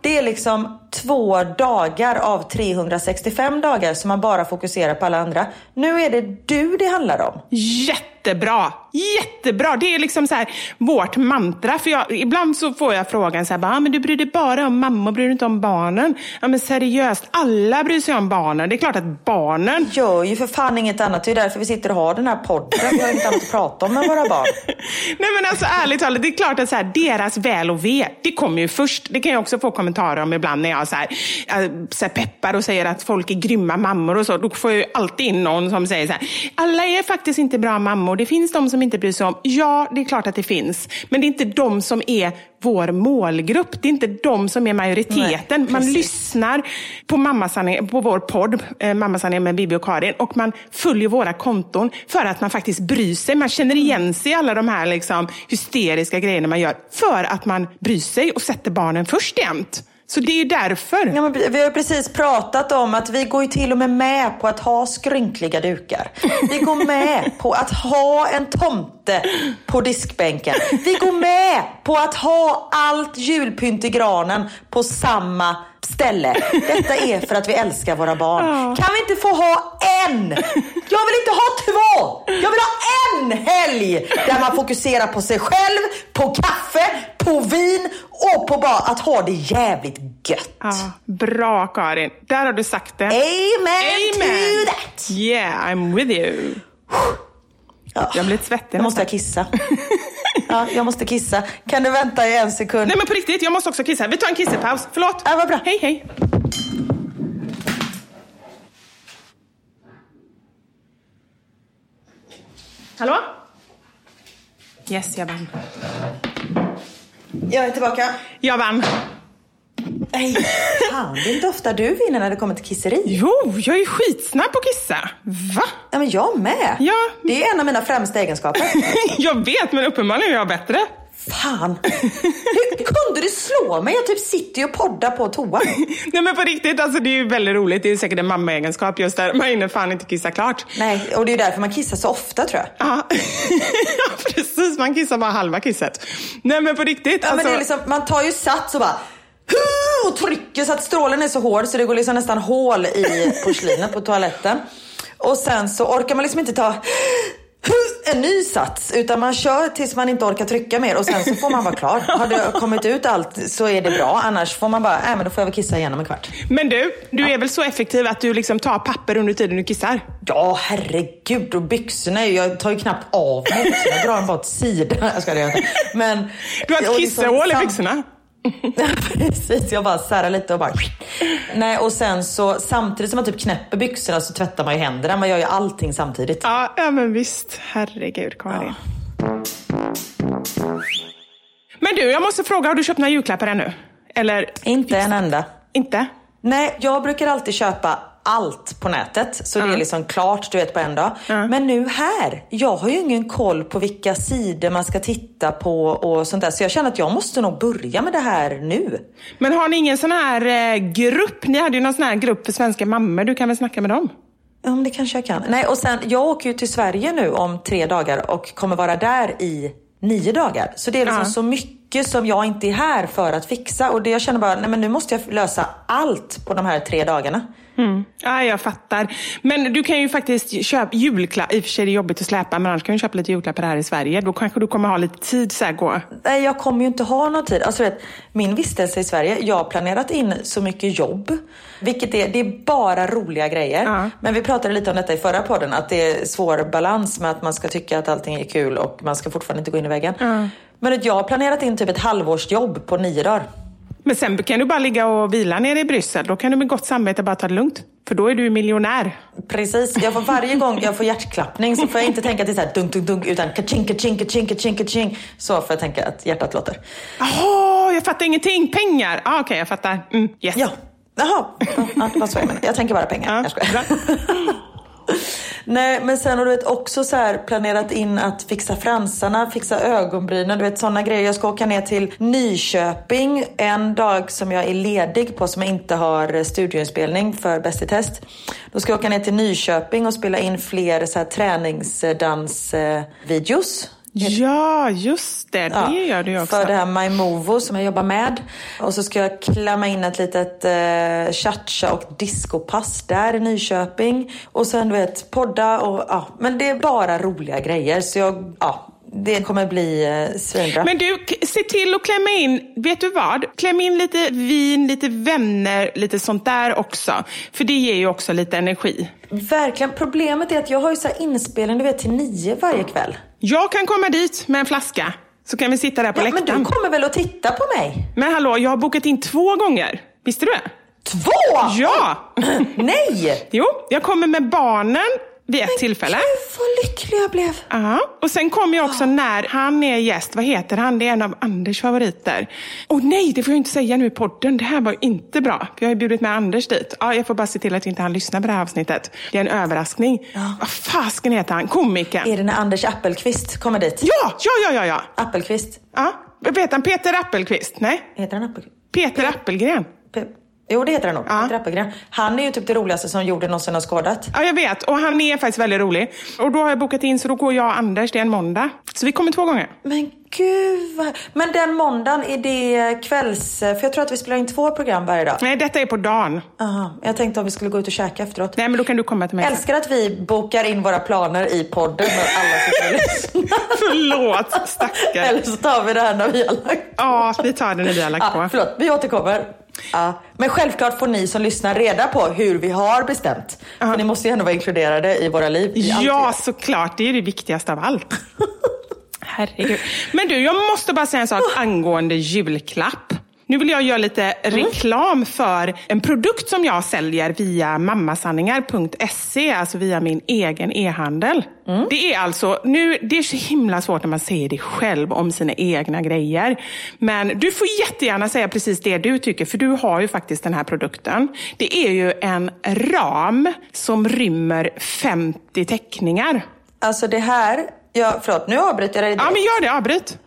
Det är liksom två dagar av 365 dagar som man bara fokuserar på alla andra. Nu är det du det handlar om. Jättebra! Jättebra! Det är liksom så här vårt mantra. För jag, ibland så får jag frågan så här, ah, men du bryr dig bara om mamma, bryr dig inte om barnen? Ja men seriöst, alla bryr sig om barnen. Det är klart att barnen Gör ju för fan inget annat. Det är därför vi sitter och har den här podden. Vi har inget annat att prata om med våra barn. Nej men alltså ärligt talat, det är klart att så här, deras väl och ve, det kommer ju först. Det kan jag också få kommentarer om ibland när jag så här, äh, så här peppar och säger att folk är grymma mammor och så. Då får jag ju alltid in någon som säger så här, alla är faktiskt inte bra mammor. Det finns de som inte bryr sig om. Ja, det är klart att det finns. Men det är inte de som är vår målgrupp. Det är inte de som är majoriteten. Nej, man lyssnar på, Mammasanning, på vår podd, eh, Mammasanning med Bibi och Karin, och man följer våra konton för att man faktiskt bryr sig. Man känner igen sig i alla de här liksom, hysteriska grejerna man gör. För att man bryr sig och sätter barnen först jämt. Så det är ju därför. Ja, men vi har ju precis pratat om att vi går ju till och med med på att ha skrynkliga dukar. Vi går med på att ha en tomte på diskbänken. Vi går med på att ha allt julpynt i granen på samma ställe. Detta är för att vi älskar våra barn. Kan vi inte få ha en? Jag vill inte ha två! Jag vill ha en helg där man fokuserar på sig själv, på kaffe, på vin och på bara att ha det jävligt gött. Ja, bra Karin. Där har du sagt det. Amen, to that! Yeah, I'm with you. Ja. Jag blir lite svettig Jag måste nästan. kissa. Ja, jag måste kissa. Kan du vänta i en sekund? Nej men på riktigt, jag måste också kissa. Vi tar en kissepaus. Förlåt. Ja, vad bra. Hej, hej. Hallå? Yes, jag vann. Jag är tillbaka. Jag vann. Nej, fan, det är inte ofta du vinner när det kommer till kisseri. Jo, jag är skitsnabb på att kissa. Va? Ja, men jag med. Ja. Det är en av mina främsta egenskaper. jag vet, men uppenbarligen är jag bättre. Fan. Hur kunde du slå mig? Jag typ sitter ju och poddar på toan. Nej men på riktigt, alltså, det är ju väldigt roligt. Det är säkert en mammaegenskap just där. Man hinner fan inte kissa klart. Nej, och det är ju därför man kissar så ofta tror jag. Ja, Ja, precis. Man kissar bara halva kisset. Nej men på riktigt. Ja, alltså, men det är liksom, man tar ju sats och bara och trycker så att strålen är så hård så det går liksom nästan hål i porslinet på toaletten. Och sen så orkar man liksom inte ta en ny sats utan man kör tills man inte orkar trycka mer och sen så får man vara klar. Har det kommit ut allt så är det bra annars får man bara, nej men då får jag väl kissa igen om en kvart. Men du, du är väl så effektiv att du liksom tar papper under tiden du kissar? Ja herregud och byxorna, jag tar ju knappt av mig byxorna, jag drar dem bara åt sidan. Jag ska det inte. Men, Du har ett och liksom kissehål i byxorna? Precis, jag bara särar lite och bara... Nej, och sen så samtidigt som man typ knäpper byxorna så tvättar man ju händerna. Man gör ju allting samtidigt. Ja, ja men visst. Herregud, Karin. Men du, jag måste fråga, har du köpt några julklappar ännu? Eller Inte en enda. inte? Nej, jag brukar alltid köpa allt på nätet. Så det är liksom klart, du vet, på en dag. Men nu här, jag har ju ingen koll på vilka sidor man ska titta på och sånt där. Så jag känner att jag måste nog börja med det här nu. Men har ni ingen sån här eh, grupp? Ni hade ju någon sån här grupp för svenska mammor. Du kan väl snacka med dem? Ja, men det kanske jag kan. Nej, och sen, jag åker ju till Sverige nu om tre dagar och kommer vara där i nio dagar. Så det är liksom Ja. så mycket som jag inte är här för att fixa. Och det jag känner bara, nej men nu måste jag lösa allt på de här tre dagarna. Ja, jag fattar. Men du kan ju faktiskt köpa julklappar. I och för sig är det jobbigt att släpa, men annars kan du köpa lite julklappar här i Sverige. Då kanske du kommer ha lite tid så här gå. Nej, jag kommer ju inte ha någon tid. Alltså, vet, min vistelse i Sverige, jag har planerat in så mycket jobb. Vilket är, det är bara roliga grejer. Ja. Men vi pratade lite om detta i förra podden, att det är svår balans med att man ska tycka att allting är kul och man ska fortfarande inte gå in i väggen. Men att jag har planerat in typ ett halvårsjobb på nio dagar. Men sen kan du bara ligga och vila nere i Bryssel. Då kan du med gott samvete bara ta det lugnt. För då är du miljonär. Precis, jag får varje gång jag får hjärtklappning så får jag inte tänka att det är så här dunk, dunk, dunk, utan kaching, kaching, kaching, kaching, kaching. Så får jag tänka att hjärtat låter. Jaha, jag fattar ingenting. Pengar! Ah, Okej, jag fattar. Mm, yes. Ja, jaha. Ja, ja, det var så jag menade. Jag tänker bara pengar. Ja, Jag skojar. Nej, men sen har du vet, också så här planerat in att fixa fransarna, fixa ögonbrynen, du vet sådana grejer. Jag ska åka ner till Nyköping en dag som jag är ledig på som jag inte har studioinspelning för Bäst i test. Då ska jag åka ner till Nyköping och spela in fler så här träningsdansvideos. Ja, just det. Det gör du också. För det här My Movo som jag jobbar med. Och så ska jag klämma in ett litet eh, cha-cha och discopass där i Nyköping. Och sen du vet, podda och ja. Men det är bara roliga grejer. Så jag, ja. Det kommer bli eh, svinbra. Men du, se till att klämma in, vet du vad? Kläm in lite vin, lite vänner, lite sånt där också. För det ger ju också lite energi. Verkligen. Problemet är att jag har ju så här inspelning du vet till nio varje kväll. Jag kan komma dit med en flaska. Så kan vi sitta där på Ja, men läktaren. du kommer väl att titta på mig? Men hallå, jag har bokat in två gånger. Visste du det? Två! Ja! Nej! Jo, jag kommer med barnen vid ett tillfälle. Gud vad lycklig jag blev. Ja, och sen kommer jag också när han är gäst. Vad heter han? Det är en av Anders favoriter. Åh nej, det får jag inte säga nu i podden. Det här var inte bra. För jag har ju bjudit med Anders dit. Ja, jag får bara se till att inte han lyssnar på det här avsnittet. Det är en överraskning. Vad fasken heter han? Komikern. Är det när Anders Appelqvist kommer dit? Ja, ja, ja, ja, ja. Appelqvist? ja. Vad heter han? Peter Appelqvist? Nej, Heter han Appelqvist? Peter Appelgren. Pe- Jo, det heter han nog. Ja. Peter Appelgren. Han är ju typ det roligaste som jorden någonsin har skådat. Ja, jag vet. Och han är faktiskt väldigt rolig. Och då har jag bokat in, så då går jag och Anders. Det är en måndag. Så vi kommer två gånger. Men gud vad... Men den måndagen, är det kvälls... För jag tror att vi spelar in två program varje dag. Nej, detta är på dagen. Aha. Jag tänkte om vi skulle gå ut och käka efteråt. Nej, men då kan du komma till mig. Älskar att vi bokar in våra planer i podden när alla sitter och lyssnar. Förlåt, stackare. Eller så tar vi det här när vi har lagt Ja, vi tar det när vi har lagt Ja, på. förlåt, vi återkommer. Ja. Men självklart får ni som lyssnar reda på hur vi har bestämt. För ni måste ju ändå vara inkluderade i våra liv. i Ja, gör. såklart. Det är det viktigaste av allt. Herregud. Men du, jag måste bara säga en sak angående julklapp. Nu vill jag göra lite reklam för en produkt som jag säljer via mammasanningar.se, alltså via min egen e-handel. Det är alltså, nu, det är så himla svårt när man säger det själv om sina egna grejer. Men du får jättegärna säga precis det du tycker, för du har ju faktiskt den här produkten. Det är ju en ram som rymmer 50 teckningar. Alltså det här, ja, förlåt nu avbryter jag dig. Ja, men gör det. Avbryt.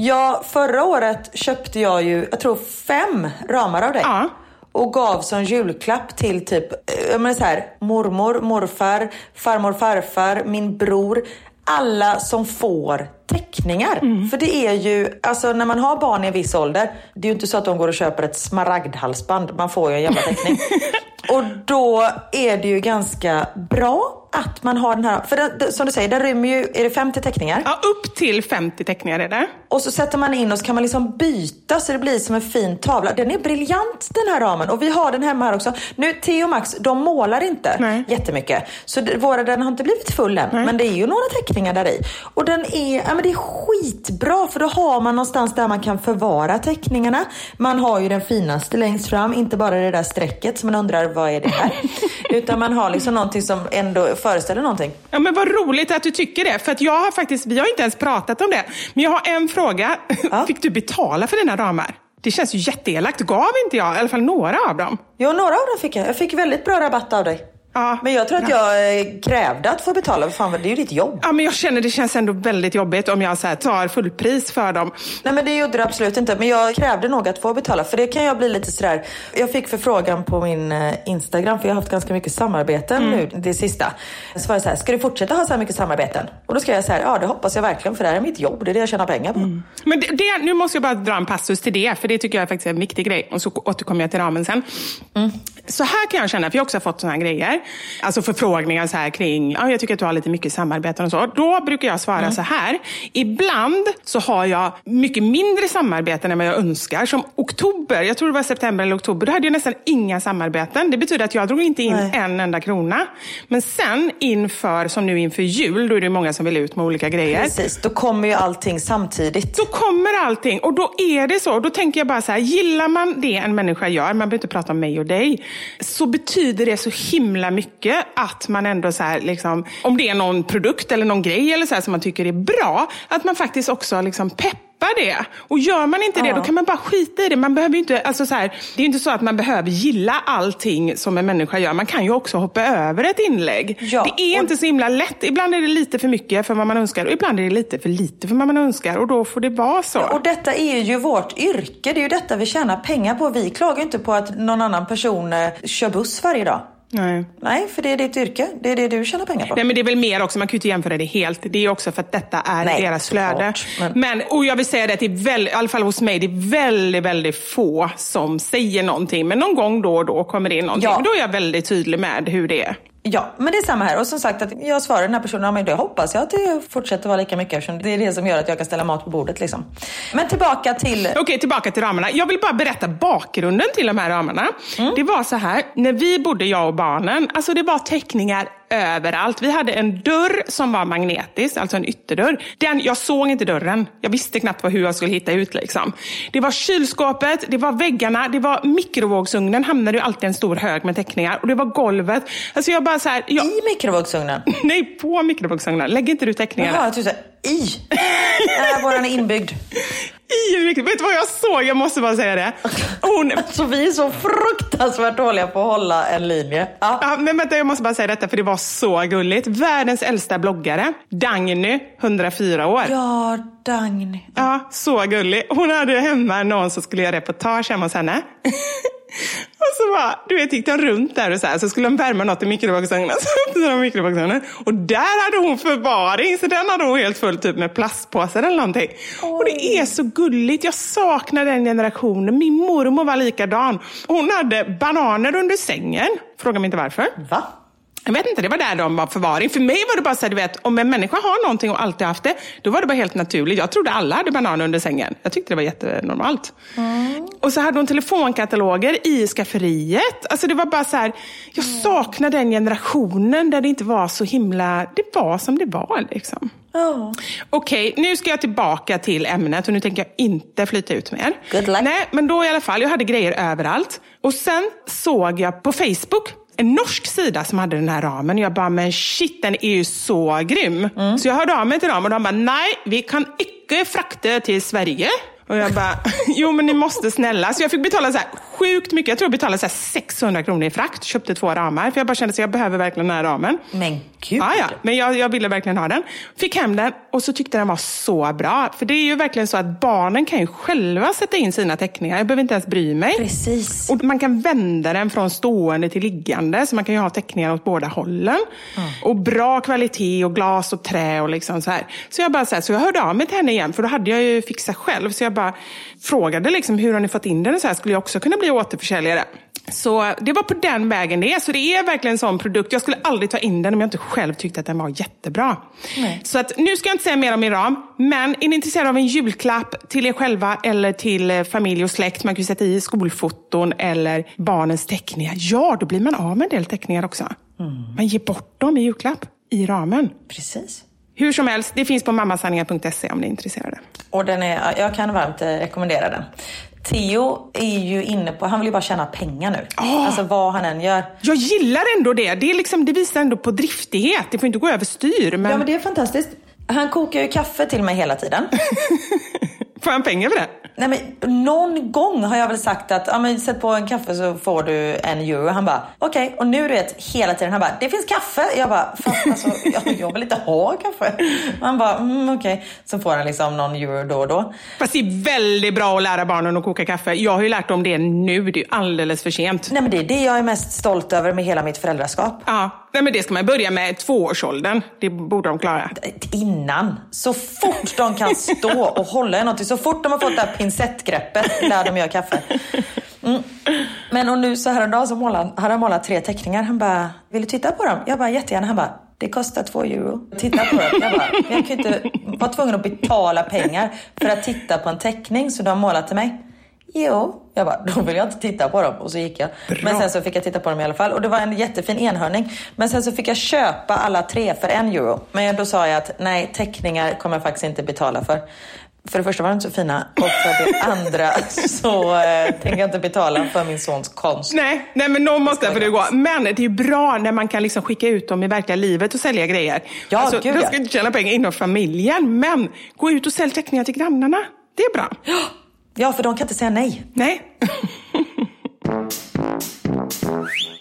Ja, förra året köpte jag ju, jag tror fem ramar av dig. Ja. Och gav som julklapp till typ, eh, jag menar så här, mormor, morfar, farmor, farfar, min bror. Alla som får teckningar. För det är ju, alltså när man har barn i en viss ålder, det är ju inte så att de går och köper ett smaragdhalsband. Man får ju en jävla teckning. och då är det ju ganska bra att man har den här, för det, som du säger, den rymmer ju, är det 50 teckningar? Ja, upp till 50 teckningar är det. Och så sätter man in och så kan man liksom byta så det blir som en fin tavla. Den är briljant den här ramen och vi har den hemma här också. Nu, Theo och Max, de målar inte Nej. jättemycket. Så det, våra, den har inte blivit full än. Men det är ju några teckningar där i. Och den är, ja, men det är skitbra för då har man någonstans där man kan förvara teckningarna. Man har ju den finaste längst fram, inte bara det där strecket som man undrar vad är det här? Utan man har liksom någonting som ändå föreställer någonting. Ja, men vad roligt att du tycker det. För att jag har faktiskt, vi har inte ens pratat om det. Men jag har en fråga. Ja. Fick du betala för dina ramar? Det känns ju jätteelakt. Gav inte jag i alla fall några av dem? Jo, några av dem fick jag. Jag fick väldigt bra rabatt av dig. Ja. Men jag tror att jag eh, krävde att få betala. För fan, det är ju ditt jobb. Ja, men jag känner det känns ändå väldigt jobbigt om jag så här, tar fullpris för dem. Nej men det gjorde du absolut inte. Men jag krävde nog att få betala. För det kan jag bli lite sådär. Jag fick förfrågan på min eh, Instagram. För jag har haft ganska mycket samarbeten Mm. nu det sista. Så var det så här, ska du fortsätta ha så här mycket samarbeten? Och då ska jag säga, ja det hoppas jag verkligen. För det här är mitt jobb. Det är det jag tjänar pengar på. Men det, det, nu måste jag bara dra en passus till det, för det tycker jag faktiskt är en viktig grej. Och så återkommer jag till ramen sen. Så här kan jag känna, för jag har också fått sådana här grejer. Alltså förfrågningar så här kring, ja, jag tycker att du har lite mycket samarbeten och så. Då brukar jag svara så här. Ibland så har jag mycket mindre samarbeten än vad jag önskar. Som oktober, jag tror det var september eller oktober, då hade jag nästan inga samarbeten. Det betyder att jag drog inte in Nej. en enda krona. Men sen inför, som nu inför jul, då är det många som vill ut med olika grejer. Precis, då kommer ju allting samtidigt. Då kommer allting och då är det så. Då tänker jag bara så här, gillar man det en människa gör, man behöver inte prata om mig och dig, så betyder det så himla mycket att man ändå så här, liksom, om det är någon produkt eller någon grej eller så här som man tycker är bra, att man faktiskt också liksom peppar det. Och gör man inte det, Ja. då kan man bara skita i det. Man behöver inte, alltså så här, det är ju inte så att man behöver gilla allting som en människa gör. Man kan ju också hoppa över ett inlägg. Ja, det är och- inte så himla lätt. Ibland är det lite för mycket för vad man önskar och ibland är det lite för lite för vad man önskar. Och då får det vara så. Och detta är ju vårt yrke. Det är ju detta vi tjänar pengar på. Vi klagar inte på att någon annan person eh, kör buss varje dag. Nej. Nej, för det är ditt yrke. Det är det du tjänar pengar på. Nej, men det är väl mer också, man kan ju inte jämföra det helt. Det är också för att detta är Nej, deras flöde. Men... men- och jag vill säga det att det är väl, i alla fall hos mig, det är väldigt, väldigt få som säger någonting. Men någon gång då och då kommer det in någonting. Ja. Då är jag väldigt tydlig med hur det är. Ja, men det är samma här. Och som sagt, att jag svarar den här personen, ja, men det hoppas jag att det fortsätter vara lika mycket eftersom det är det som gör att jag kan ställa mat på bordet. Liksom. Men tillbaka till... Okej, tillbaka till ramarna. Jag vill bara berätta bakgrunden till de här ramarna. Mm. Det var så här, när vi bodde, jag och barnen, alltså det var teckningar överallt. Vi hade en dörr som var magnetisk, alltså en ytterdörr. Den, jag såg inte dörren. Jag visste knappt hur jag skulle hitta ut. Liksom. Det var kylskåpet, det var väggarna, det var mikrovågsugnen, hamnade ju alltid en stor hög med teckningar. Och det var golvet. Alltså jag bara så här, jag, I mikrovågsugnen. nej, på mikrovågsugnen. Lägg inte du teckningarna? Jaha, jag trodde i. Nej, våran är inbyggd. Mikro- Vet du vad jag såg? Jag måste bara säga det. Hon, Så vi är så fruktansvärt dåliga på att hålla en linje. Ja. Ja, men vänta, jag måste bara säga detta för det var så gulligt. Världens äldsta bloggare, Dagny, 104 år. Ja, Dagny. Ja, så gullig. Hon hade hemma någon som skulle göra reportage hemma hos henne. och så bara, du vet, gick de runt där och så här, så skulle de värma något i mikrovågsugnen. Så öppnade de mikrovågsugnen. Och där hade hon förvaring, så den hade hon helt full typ med plastpåsar eller någonting. Och det är så gulligt. Jag saknar den generationen. Min mormor var likadan. Hon hade bananer under sängen. Fråga mig inte varför. Va? Jag vet inte, det var där de var förvaring. För mig var det bara så här, du vet, om en människa har någonting och alltid haft det, då var det bara helt naturligt. Jag trodde alla hade bananer under sängen. Jag tyckte det var jättenormalt. Och så hade hon telefonkataloger i skafferiet. Alltså det var bara så här, jag saknar den generationen där det inte var så himla, det var som det var liksom. Ja. Okej, nu ska jag tillbaka till ämnet och nu tänker jag inte flyta ut mer. Good luck. Nej, men då i alla fall, jag hade grejer överallt. Och sen såg jag på Facebook en norsk sida som hade den här ramen. Jag bara, men shit, den är ju så grym. Mm. Så jag hörde av mig till dem och de bara, nej, vi kan inte frakta till Sverige. Och jag bara, jo men ni måste snälla. Så jag fick betala så här sjukt mycket. Jag tror jag betalade så här 600 kronor i frakt. Köpte två ramar. För jag bara kände att jag behöver verkligen den här ramen. Men gud. Ja, ja. Men jag, jag ville verkligen ha den. Fick hem den och så tyckte den var så bra. För det är ju verkligen så att barnen kan ju själva sätta in sina teckningar. Jag behöver inte ens bry mig. Precis. Och man kan vända den från stående till liggande. Så man kan ju ha teckningar åt båda hållen. Och bra kvalitet och glas och trä och liksom så här. Så jag bara så, här, så jag hörde av mig till henne igen. För då hade jag ju fixat själv. Så jag bara frågade liksom, hur har ni fått in den? Och så här, skulle jag också kunna bli återförsäljare? Så det var på den vägen det är. Så det är verkligen en sån produkt. Jag skulle aldrig ta in den om jag inte själv tyckte att den var jättebra. Nej. Så att, nu ska jag inte säga mer om min ram. Men är ni intresserade av en julklapp till er själva eller till eh, familj och släkt. Man kan sätta i skolfoton eller barnens teckningar. Ja, då blir man av med en del teckningar också. Man ger bort dem i julklapp i ramen. Precis. Hur som helst, det finns på mammasanningar.se om ni är intresserade. Och den är, jag kan varmt eh, rekommendera den. Theo är ju inne på, han vill ju bara tjäna pengar nu. Alltså vad han än gör. Jag gillar ändå det. Det, är liksom, det visar ändå på driftighet. Det får inte gå överstyr. Men... Ja men det är fantastiskt. Han kokar ju kaffe till mig hela tiden. Får han pengar för det? Nej men någon gång har jag väl sagt att ja, men sätt på en kaffe så får du en euro. Han bara okej och nu du vet hela tiden han bara det finns kaffe. Jag bara fast alltså jag, jag vill inte ha kaffe. Han bara mm, okej. Så får han liksom någon euro då och då. Fast det är väldigt bra att lära barnen att koka kaffe. Jag har ju lärt dem det nu. Det är ju alldeles för sent. Nej men det är det jag är mest stolt över med hela mitt föräldraskap. Ja, nej, men det ska man börja med tvåårsåldern. Det borde de klara. Innan. Så fort de kan stå och hålla i någonting. Så fort de har fått det här pincettgreppet när de gör kaffe. Mm. Men och nu så häromdagen så målade, hade han målat tre teckningar. Han bara, vill du titta på dem? Jag bara, jättegärna. Han bara, det kostar två euro. Titta på dem. Jag bara, jag kan inte vara tvungen att betala pengar för att titta på en teckning som du har målat till mig. Jo. Jag bara, då vill jag inte titta på dem. Och så gick jag. Men sen så fick jag titta på dem i alla fall. Och det var en jättefin enhörning. Men sen så fick jag köpa alla tre för en euro. Men då sa jag att nej, teckningar kommer jag faktiskt inte betala för. För det första var de inte så fina och för det andra så eh, tänker jag inte betala för min sons konst. Nej, nej men någon måste för det gå. Men det är ju bra när man kan liksom skicka ut dem i verkliga livet och sälja grejer. Ja, alltså, gud, ja. ska inte tjäna pengar inom familjen, men gå ut och sälj teckningar till grannarna. Det är bra. Ja, för de kan inte säga nej. Nej.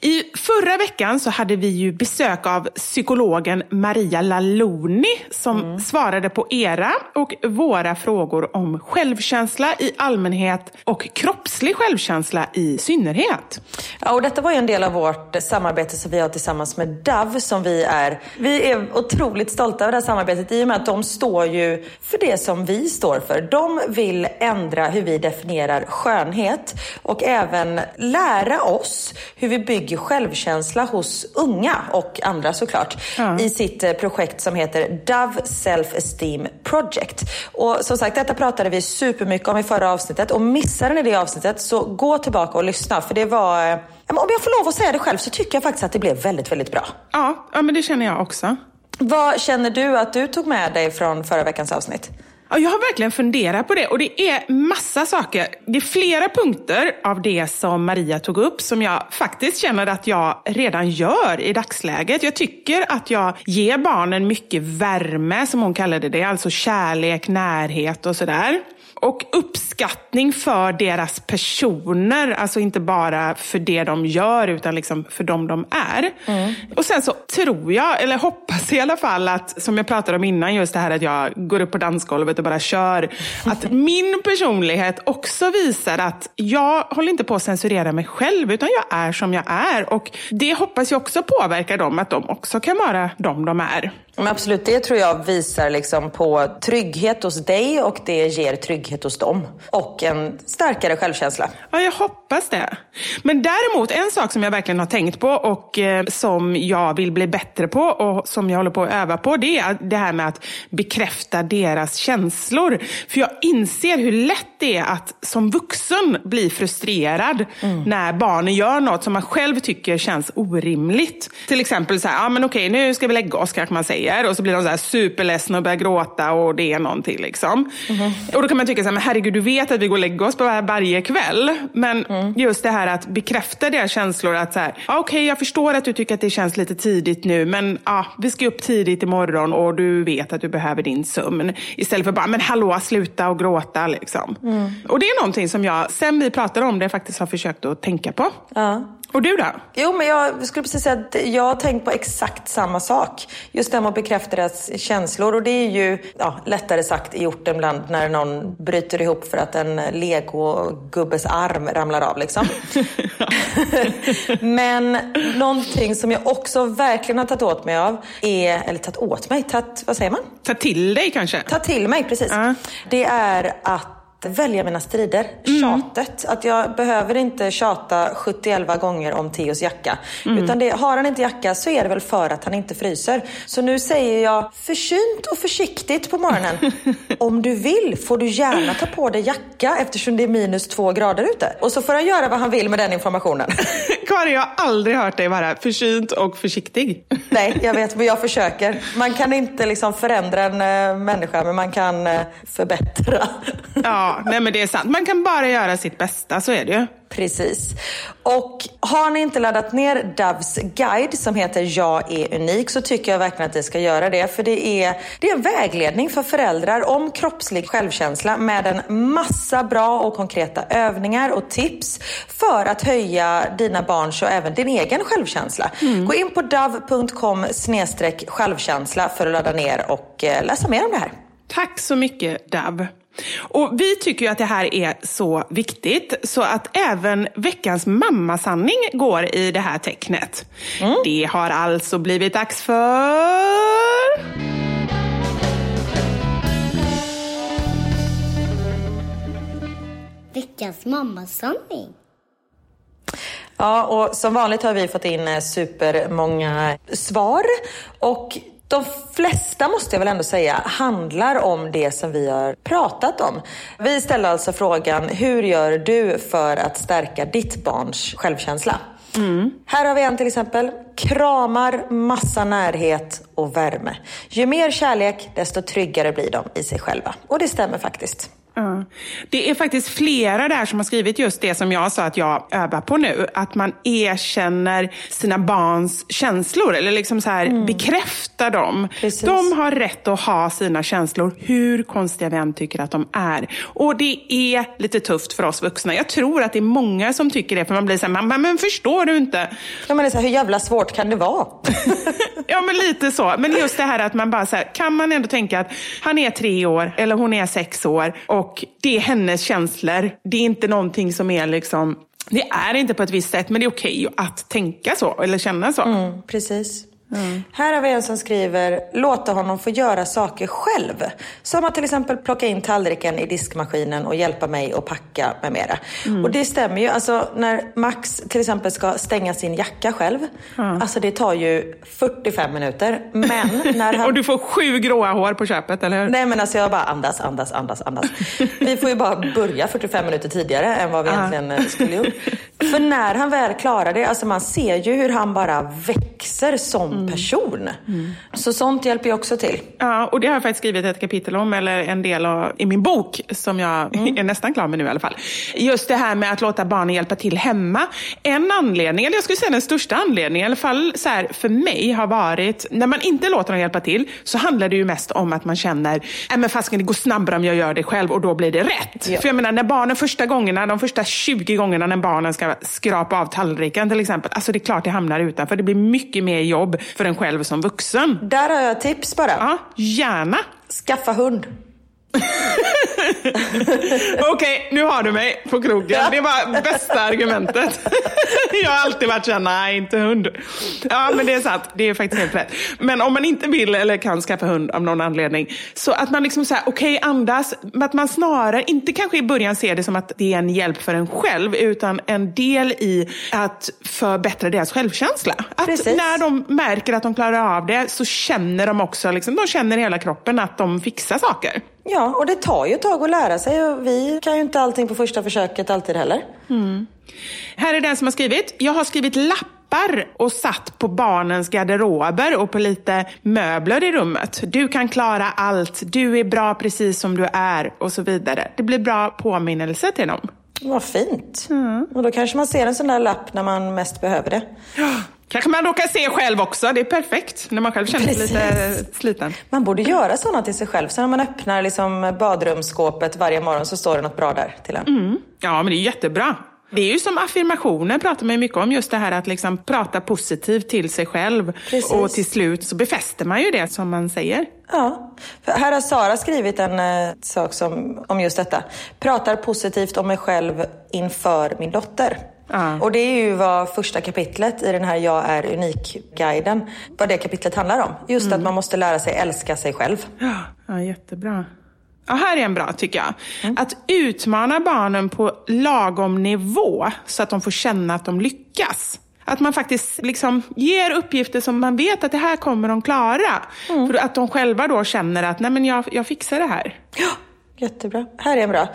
I förra veckan så hade vi ju besök av psykologen Maria Laloni som svarade på era och våra frågor om självkänsla i allmänhet och kroppslig självkänsla i synnerhet. Ja, och detta var ju en del av vårt samarbete som vi har tillsammans med Dove som vi är. Vi är otroligt stolta över det här samarbetet i och med att de står ju för det som vi står för. De vill ändra hur vi definierar skönhet och även lära oss hur vi bygger självkänsla hos unga och andra såklart i sitt eh, projekt som heter Dove Self Esteem Project. Och som sagt, detta pratade vi supermycket om i förra avsnittet och missade ni det avsnittet så gå tillbaka och lyssna för det var eh, Om jag får lov att säga det själv så tycker jag faktiskt att det blev väldigt, väldigt bra. Ja, ja men det känner jag också. Vad känner du att du tog med dig från förra veckans avsnitt? Ja, jag har verkligen funderat på det och det är massa saker. Det är flera punkter av det som Maria tog upp som jag faktiskt känner att jag redan gör i dagsläget. Jag tycker att jag ger barnen mycket värme, som hon kallade det, alltså kärlek, närhet och sådär. Och uppskattning för deras personer, alltså inte bara för det de gör utan liksom för dem de är. Och sen så tror jag, eller hoppas i alla fall att, som jag pratade om innan, just det här att jag går upp på dansgolvet och bara kör. Att min personlighet också visar att jag håller inte på att censurera mig själv utan jag är som jag är. Och det hoppas jag också påverkar dem, att de också kan vara de de är. Men absolut, det tror jag visar liksom på trygghet hos dig och det ger trygghet hos dem. Och en starkare självkänsla. Ja, jag hoppas det. Men däremot, en sak som jag verkligen har tänkt på och eh, som jag vill bli bättre på och som jag håller på att öva på, det är det här med att bekräfta deras känslor. För jag inser hur lätt det är att som vuxen bli frustrerad när barnen gör något som man själv tycker känns orimligt. Till exempel så här, ja men okej, nu ska vi lägga oss kanske man säger. Och så blir de så här superledsna och börjar gråta och det är någonting liksom. Och då kan man tycka så här, men herregud, du vet att vi går och lägger oss på var- varje kväll. Men just det här att bekräfta deras känslor. att så här, ja, Okej, jag förstår att du tycker att det känns lite tidigt nu. Men ja, vi ska upp tidigt imorgon och du vet att du behöver din sömn. Istället för bara, men hallå, sluta och gråta. Liksom. Och det är någonting som jag, sen vi pratade om det, faktiskt har försökt att tänka på. Ja. Och du då? Jo, men jag skulle precis säga att jag har tänkt på exakt samma sak. Just det med att bekräfta deras känslor. Och det är ju ja, lättare sagt i gjort ibland när någon bryter ihop för att en legogubbes arm ramlar av. Liksom. men någonting som jag också verkligen har tagit åt mig av är, eller tagit åt mig, tagit, vad säger man? Ta till dig kanske? Ta till mig, precis. Ja. Det är att välja mina strider. Tjatet. Att jag behöver inte tjata 71 gånger om Theos jacka. Utan det, har han inte jacka så är det väl för att han inte fryser. Så nu säger jag försynt och försiktigt på morgonen. om du vill får du gärna ta på dig jacka eftersom det är minus två grader ute. Och så får han göra vad han vill med den informationen. Karin, jag har aldrig hört dig vara försynt och försiktig. Nej, jag vet, men jag försöker. Man kan inte liksom förändra en äh, människa, men man kan äh, förbättra. Ja, nej men det är sant. Man kan bara göra sitt bästa, så är det ju. Precis. Och har ni inte laddat ner Doves guide som heter Jag är unik så tycker jag verkligen att ni ska göra det. För det är, det är en vägledning för föräldrar om kroppslig självkänsla med en massa bra och konkreta övningar och tips för att höja dina barns och även din egen självkänsla. Gå in på dove.com självkänsla för att ladda ner och eh, läsa mer om det här. Tack så mycket, Dab. Och vi tycker ju att det här är så viktigt så att även veckans mammasanning går i det här tecknet. Det har alltså blivit dags för... Veckans mammasanning. Ja, och som vanligt har vi fått in eh, supermånga svar. Och de flesta, måste jag väl ändå säga, handlar om det som vi har pratat om. Vi ställer alltså frågan, hur gör du för att stärka ditt barns självkänsla? Här har vi en till exempel. Kramar, massa närhet och värme. Ju mer kärlek, desto tryggare blir de i sig själva. Och det stämmer faktiskt. Det är faktiskt flera där som har skrivit just det som jag sa att jag övar på nu. Att man erkänner sina barns känslor, eller liksom så här bekräftar dem. Precis. De har rätt att ha sina känslor, hur konstiga vi än tycker att de är. Och det är lite tufft för oss vuxna. Jag tror att det är många som tycker det, för man blir så här, "Man- men förstår du inte? Ja, men det är så här, hur jävla svårt kan det vara? ja, men lite så. Men just det här att man bara så här, kan man ändå tänka att han är tre år eller hon är sex år och det är hennes känslor. Det är inte någonting som är liksom, det är inte på ett visst sätt, men det är okej att tänka så eller känna så. Mm, precis. Här har vi en som skriver, låta honom få göra saker själv. Som att till exempel plocka in tallriken i diskmaskinen och hjälpa mig att packa med mera. Och det stämmer ju. Alltså när Max till exempel ska stänga sin jacka själv. Alltså det tar ju 45 minuter. Men när han... Och du får sju gråa hår på köpet, eller hur? Nej men alltså jag bara andas, andas, andas, andas. Vi får ju bara börja 45 minuter tidigare än vad vi egentligen eh, skulle gjort. För när han väl klarar det, alltså man ser ju hur han bara växer som person. Så sånt hjälper ju också till. Ja, och det har jag faktiskt skrivit ett kapitel om, eller en del av, i min bok, som jag är nästan klar med nu i alla fall. Just det här med att låta barnen hjälpa till hemma. En anledning, eller jag skulle säga den största anledningen, i alla fall så här, för mig, har varit, när man inte låter dem hjälpa till, så handlar det ju mest om att man känner, nej men fasken det går snabbare om jag gör det själv och då blir det rätt. Ja. För jag menar, när barnen första gångerna, de första 20 gångerna när barnen ska skrapa av tallriken till exempel, alltså det är klart det hamnar utanför. Det blir mycket mer jobb för en själv som vuxen. Där har jag tips bara. Ja, gärna. Skaffa hund. Okej, nu har du mig på krogen. Det var bästa argumentet. Jag har alltid varit såhär, nej inte hund. Ja, men det är sant. Det är faktiskt helt rätt. Men om man inte vill eller kan skaffa hund av någon anledning, så att man liksom säger, okej andas, men att man snarare, inte kanske i början ser det som att det är en hjälp för en själv, utan en del i att förbättra deras självkänsla. Att Precis. när de märker att de klarar av det, så känner de också, liksom, de känner i hela kroppen att de fixar saker. Ja, och det tar ju ett tag att lära sig och vi kan ju inte allting på första försöket alltid heller. Här är den som har skrivit. Jag har skrivit lappar och satt på barnens garderober och på lite möbler i rummet. Du kan klara allt. Du är bra precis som du är och så vidare. Det blir bra påminnelse till dem. Vad fint. Och då kanske man ser en sån där lapp när man mest behöver det. Kanske man råkar se själv också. Det är perfekt när man själv känner sig lite sliten. Man borde göra sådana till sig själv. Så när man öppnar liksom badrumsskåpet varje morgon så står det något bra där till en. Ja, men det är jättebra. Det är ju som affirmationer pratar man ju mycket om, just det här att liksom prata positivt till sig själv. Precis. Och till slut så befäster man ju det som man säger. Ja. För här har Sara skrivit en eh, sak som, om just detta. Pratar positivt om mig själv inför min dotter. Ja. Och det är ju vad första kapitlet i den här Jag är unik-guiden, vad det kapitlet handlar om. Just att man måste lära sig älska sig själv. Ja, ja jättebra. Ja, här är en bra tycker jag. Att utmana barnen på lagom nivå så att de får känna att de lyckas. Att man faktiskt liksom ger uppgifter som man vet att det här kommer de klara. För att de själva då känner att Nej, men jag, jag fixar det här. Jättebra. Här är en bra.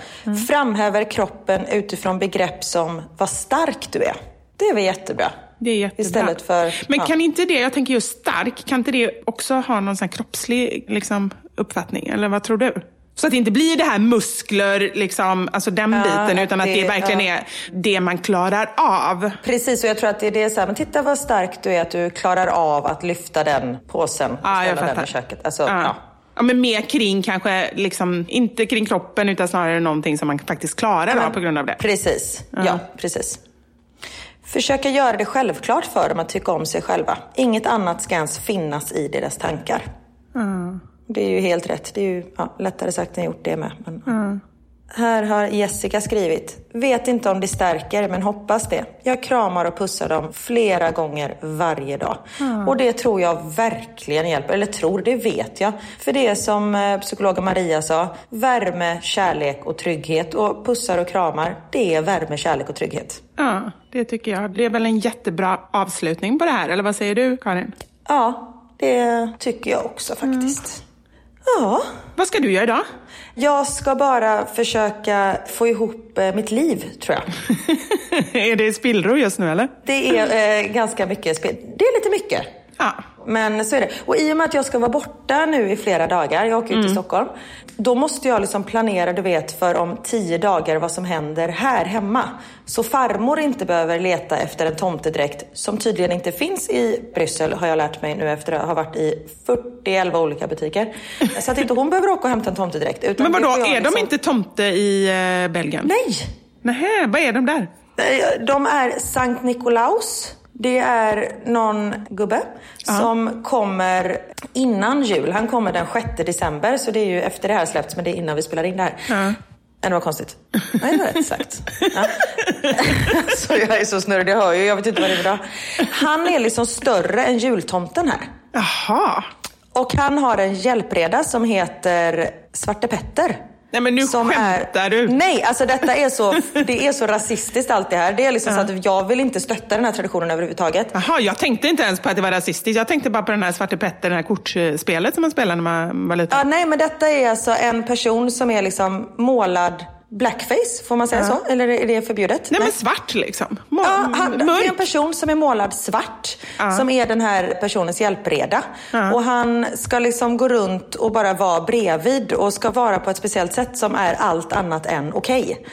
Framhäver kroppen utifrån begrepp som vad stark du är. Det är väl jättebra. Det är jättebra. Istället för... Men ja. kan inte det, jag tänker just stark, kan inte det också ha någon sån kroppslig liksom, uppfattning? Eller vad tror du? Så att det inte blir det här muskler, liksom, alltså den Ja, biten, utan att det- det verkligen ja. är det man klarar av. Precis, och jag tror att det är det så här, men titta vad stark du är att du klarar av att lyfta den påsen och Ja, ställa den i köket. Alltså, Ja. Ja. Ja, men mer kring kanske, liksom, inte kring kroppen utan snarare någonting som man faktiskt klarar av på grund av det. Precis, ja. precis. Försöka göra det självklart för dem att tycka om sig själva. Inget annat ska ens finnas i deras tankar. Det är ju helt rätt. Det är ju ja, lättare sagt än gjort det med. Men, Här har Jessica skrivit. Vet inte om det stärker, men hoppas det. Jag kramar och pussar dem flera gånger varje dag. Och det tror jag verkligen hjälper. Eller tror, det vet jag. För det är som eh, psykologen Maria sa. Värme, kärlek och trygghet. Och pussar och kramar, det är värme, kärlek och trygghet. Ja, det tycker jag. Det är väl en jättebra avslutning på det här, eller vad säger du Karin? Ja, det tycker jag också faktiskt. Ja. Vad ska du göra idag? Jag ska bara försöka få ihop eh, mitt liv, tror jag. är det spillror just nu eller? Det är eh, ganska mycket spel. Det är lite mycket. Ja. Men så är det. Och i och med att jag ska vara borta nu i flera dagar, jag åker ut till Stockholm. Då måste jag liksom planera, du vet, för om tio dagar vad som händer här hemma. Så farmor inte behöver leta efter en tomtedräkt som tydligen inte finns i Bryssel, har jag lärt mig nu efter att ha varit i 40 olika butiker. Så att inte hon behöver åka och hämta en tomtedräkt. Utan Men vadå, är de liksom- inte tomte i eh, Belgien? Nej! Nähä, vad är de där? De är Sankt Nikolaus. Det är någon gubbe som kommer innan jul. Han kommer den 6 december, så det är ju efter det här släppts, men det är innan vi spelar in det här. Ja. Men det var konstigt. Nej, det var rätt sagt. Ja. så jag är så snurrig, jag hör ju. Jag vet inte vad det är idag. Han är liksom större än jultomten här. Jaha. Och han har en hjälpreda som heter Svarte Petter. Nej men nu som skämtar är, du. Nej, alltså detta är så, det är så rasistiskt allt det här. Det är liksom så att jag vill inte stötta den här traditionen överhuvudtaget. Jaha, jag tänkte inte ens på att det var rasistiskt. Jag tänkte bara på den här Svarte Petter, det här kortspelet som man spelade när man var liten. Ja, nej, men detta är alltså en person som är liksom målad blackface, får man säga så? Eller är det förbjudet? Nej men svart liksom. Må- Ja, han, det är en person som är målad svart, som är den här personens hjälpreda. Och han ska liksom gå runt och bara vara bredvid och ska vara på ett speciellt sätt som är allt annat än okej.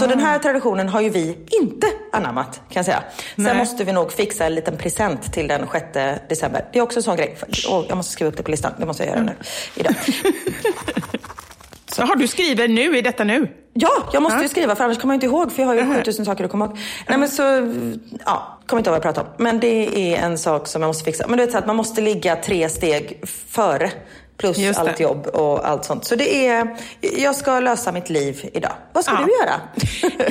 Så den här traditionen har ju vi inte anammat, kan jag säga. Sen Nej. måste vi nog fixa en liten present till den 6 december. Det är också en sån grej. Åh, jag måste skriva upp det på listan. Det måste jag göra nu. Idag. Har du skriver nu, i detta nu? Ja, jag måste Ja. ju skriva för annars kommer jag inte ihåg för jag har ju 7000 saker att komma ihåg. Nej men så, ja, kommer inte ihåg vad jag pratar om. Men det är en sak som jag måste fixa. Men du vet så att man måste ligga tre steg före. Plus allt jobb och allt sånt. Så det är, jag ska lösa mitt liv idag. Vad ska Ja. du göra?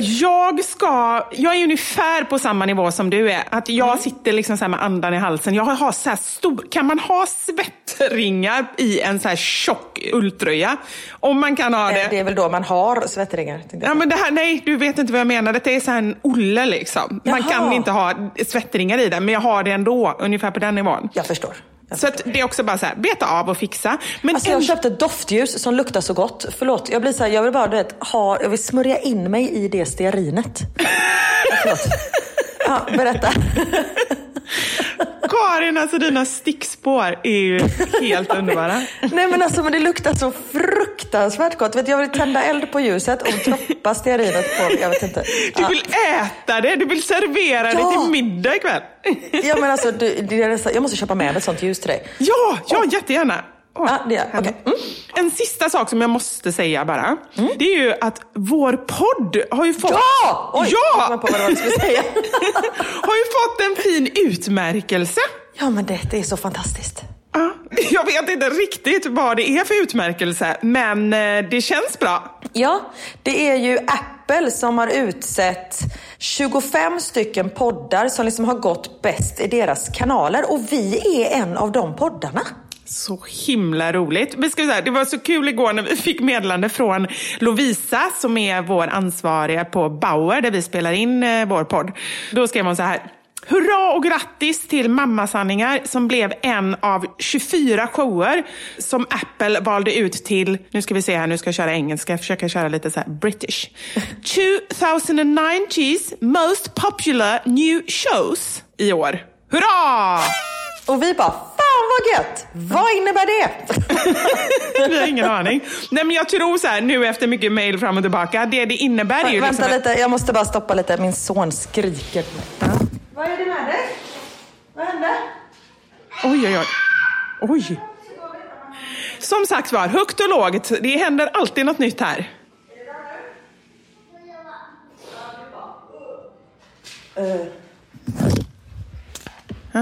Jag ska, jag är ungefär på samma nivå som du är. Att jag Mm. sitter liksom så med andan i halsen. Jag har så stor, kan man ha svettringar i en så här tjock ulltröja? Om man kan ha det. Det är väl då man har svettringar. Ja, men det här, nej, du vet inte vad jag menar. Det är så här en olle liksom. Man Jaha. kan inte ha svettringar i den, men jag har det ändå. Ungefär på den nivån. Jag förstår. Så det är också bara så här, beta av och fixa. Men Alltså jag köpte doftljus som luktar så gott. Förlåt, jag blir så här, jag vill bara du vet, ha, jag vill smörja in mig i det stearinet. Förlåt. Ja, berätta. Karin, alltså dina stickspår är ju helt underbara. Nej men alltså men det luktar så fruktansvärt gott. Vet, jag vill tända eld på ljuset och droppa stearinet på, jag vet inte. Du Ja. vill äta det, du vill servera Ja. det till middag ikväll. Ja men alltså, du, jag måste köpa med ett sånt ljus till dig. Ja, ja jättegärna. Åh, Ja, det gör. Okej. Mm. En sista sak som jag måste säga bara. Det är ju att vår podd har ju fått... Ja! Oj, Ja! på vad jag skulle säga. har ju fått en fin utmärkelse. Ja men det, det är så fantastiskt. Ja, jag vet inte riktigt vad det är för utmärkelse, men eh, det känns bra. Ja, det är ju Apple som har utsett 25 stycken poddar som liksom har gått bäst i deras kanaler och vi är en av de poddarna. Så himla roligt. Men ska säga, det var så kul igår när vi fick meddelande från Lovisa som är vår ansvariga på Bauer där vi spelar in eh, vår podd. Då skrev hon så här. Hurra och grattis till Mammasanningar som blev en av 24 shower som Apple valde ut till, nu ska vi se här, nu ska jag köra engelska, jag försöker köra lite så här British. 2009's most popular new shows i år. Hurra! Och vi bara, fan vad gött! Vad innebär det? Vi har ingen aning. Nej, men jag tror så här, nu efter mycket mail fram och tillbaka, det det innebär är ju Vänta liksom... lite, jag måste bara stoppa lite. Min son skriker. Vad är det med dig? Vad hände? Oj, oj, oj. Oj. Som sagt var, högt och lågt. Det händer alltid något nytt här.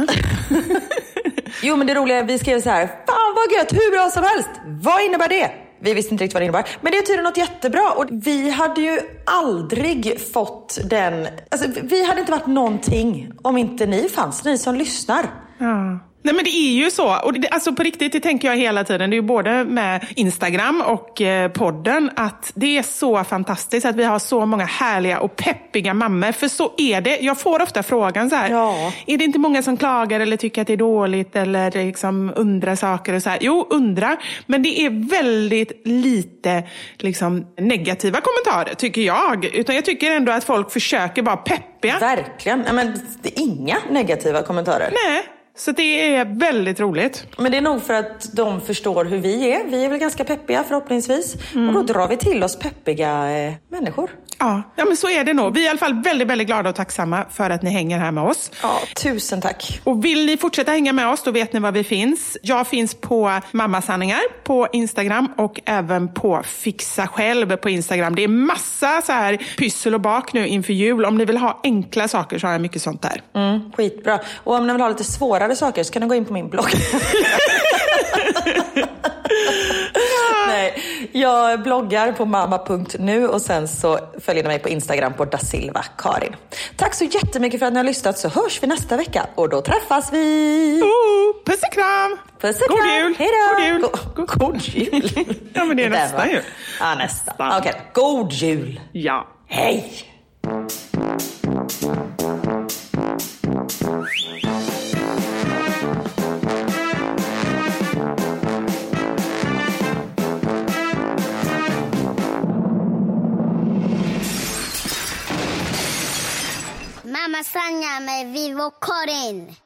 Jo men det roliga är vi skrev så här. Fan vad gött, hur bra som helst. Vad innebär det? Vi visste inte riktigt vad det innebar. Men det är tydligen något jättebra. Och vi hade ju aldrig fått den... Alltså, vi hade inte varit någonting om inte ni fanns, ni som lyssnar. Ja. Nej men det är ju så. Och det, alltså på riktigt, det tänker jag hela tiden. Det är ju både med Instagram och eh, podden att det är så fantastiskt att vi har så många härliga och peppiga mammor. För så är det. Jag får ofta frågan så här. Ja. Är det inte många som klagar eller tycker att det är dåligt eller liksom undrar saker och så här? Jo, undra. Men det är väldigt lite liksom, negativa kommentarer tycker jag. Utan jag tycker ändå att folk försöker vara peppiga. Verkligen. Nej, men det är inga negativa kommentarer. Nej. Så det är väldigt roligt. Men det är nog för att de förstår hur vi är. Vi är väl ganska peppiga förhoppningsvis. Och då drar vi till oss peppiga eh, människor. Ja, ja, men så är det nog. Vi är i alla fall väldigt, väldigt glada och tacksamma för att ni hänger här med oss. Ja, tusen tack. Och vill ni fortsätta hänga med oss, då vet ni var vi finns. Jag finns på Mammasanningar på Instagram och även på Fixa själv på Instagram. Det är massa så här pyssel och bak nu inför jul. Om ni vill ha enkla saker så har jag mycket sånt där. Mm, skitbra. Och om ni vill ha lite svårare saker så kan ni gå in på min blogg. Nej, jag bloggar på mamma.nu och sen så följer ni mig på Instagram på dasilva Karin. Tack så jättemycket för att ni har lyssnat så hörs vi nästa vecka och då träffas vi. Oh, puss och kram! Puss och God kram. jul! Hej då! God jul! God, god jul! Ja, men det är nästa jul. Ja, nästa. Okej, god jul! Ja. Hej! Sanja med Vivo Karin.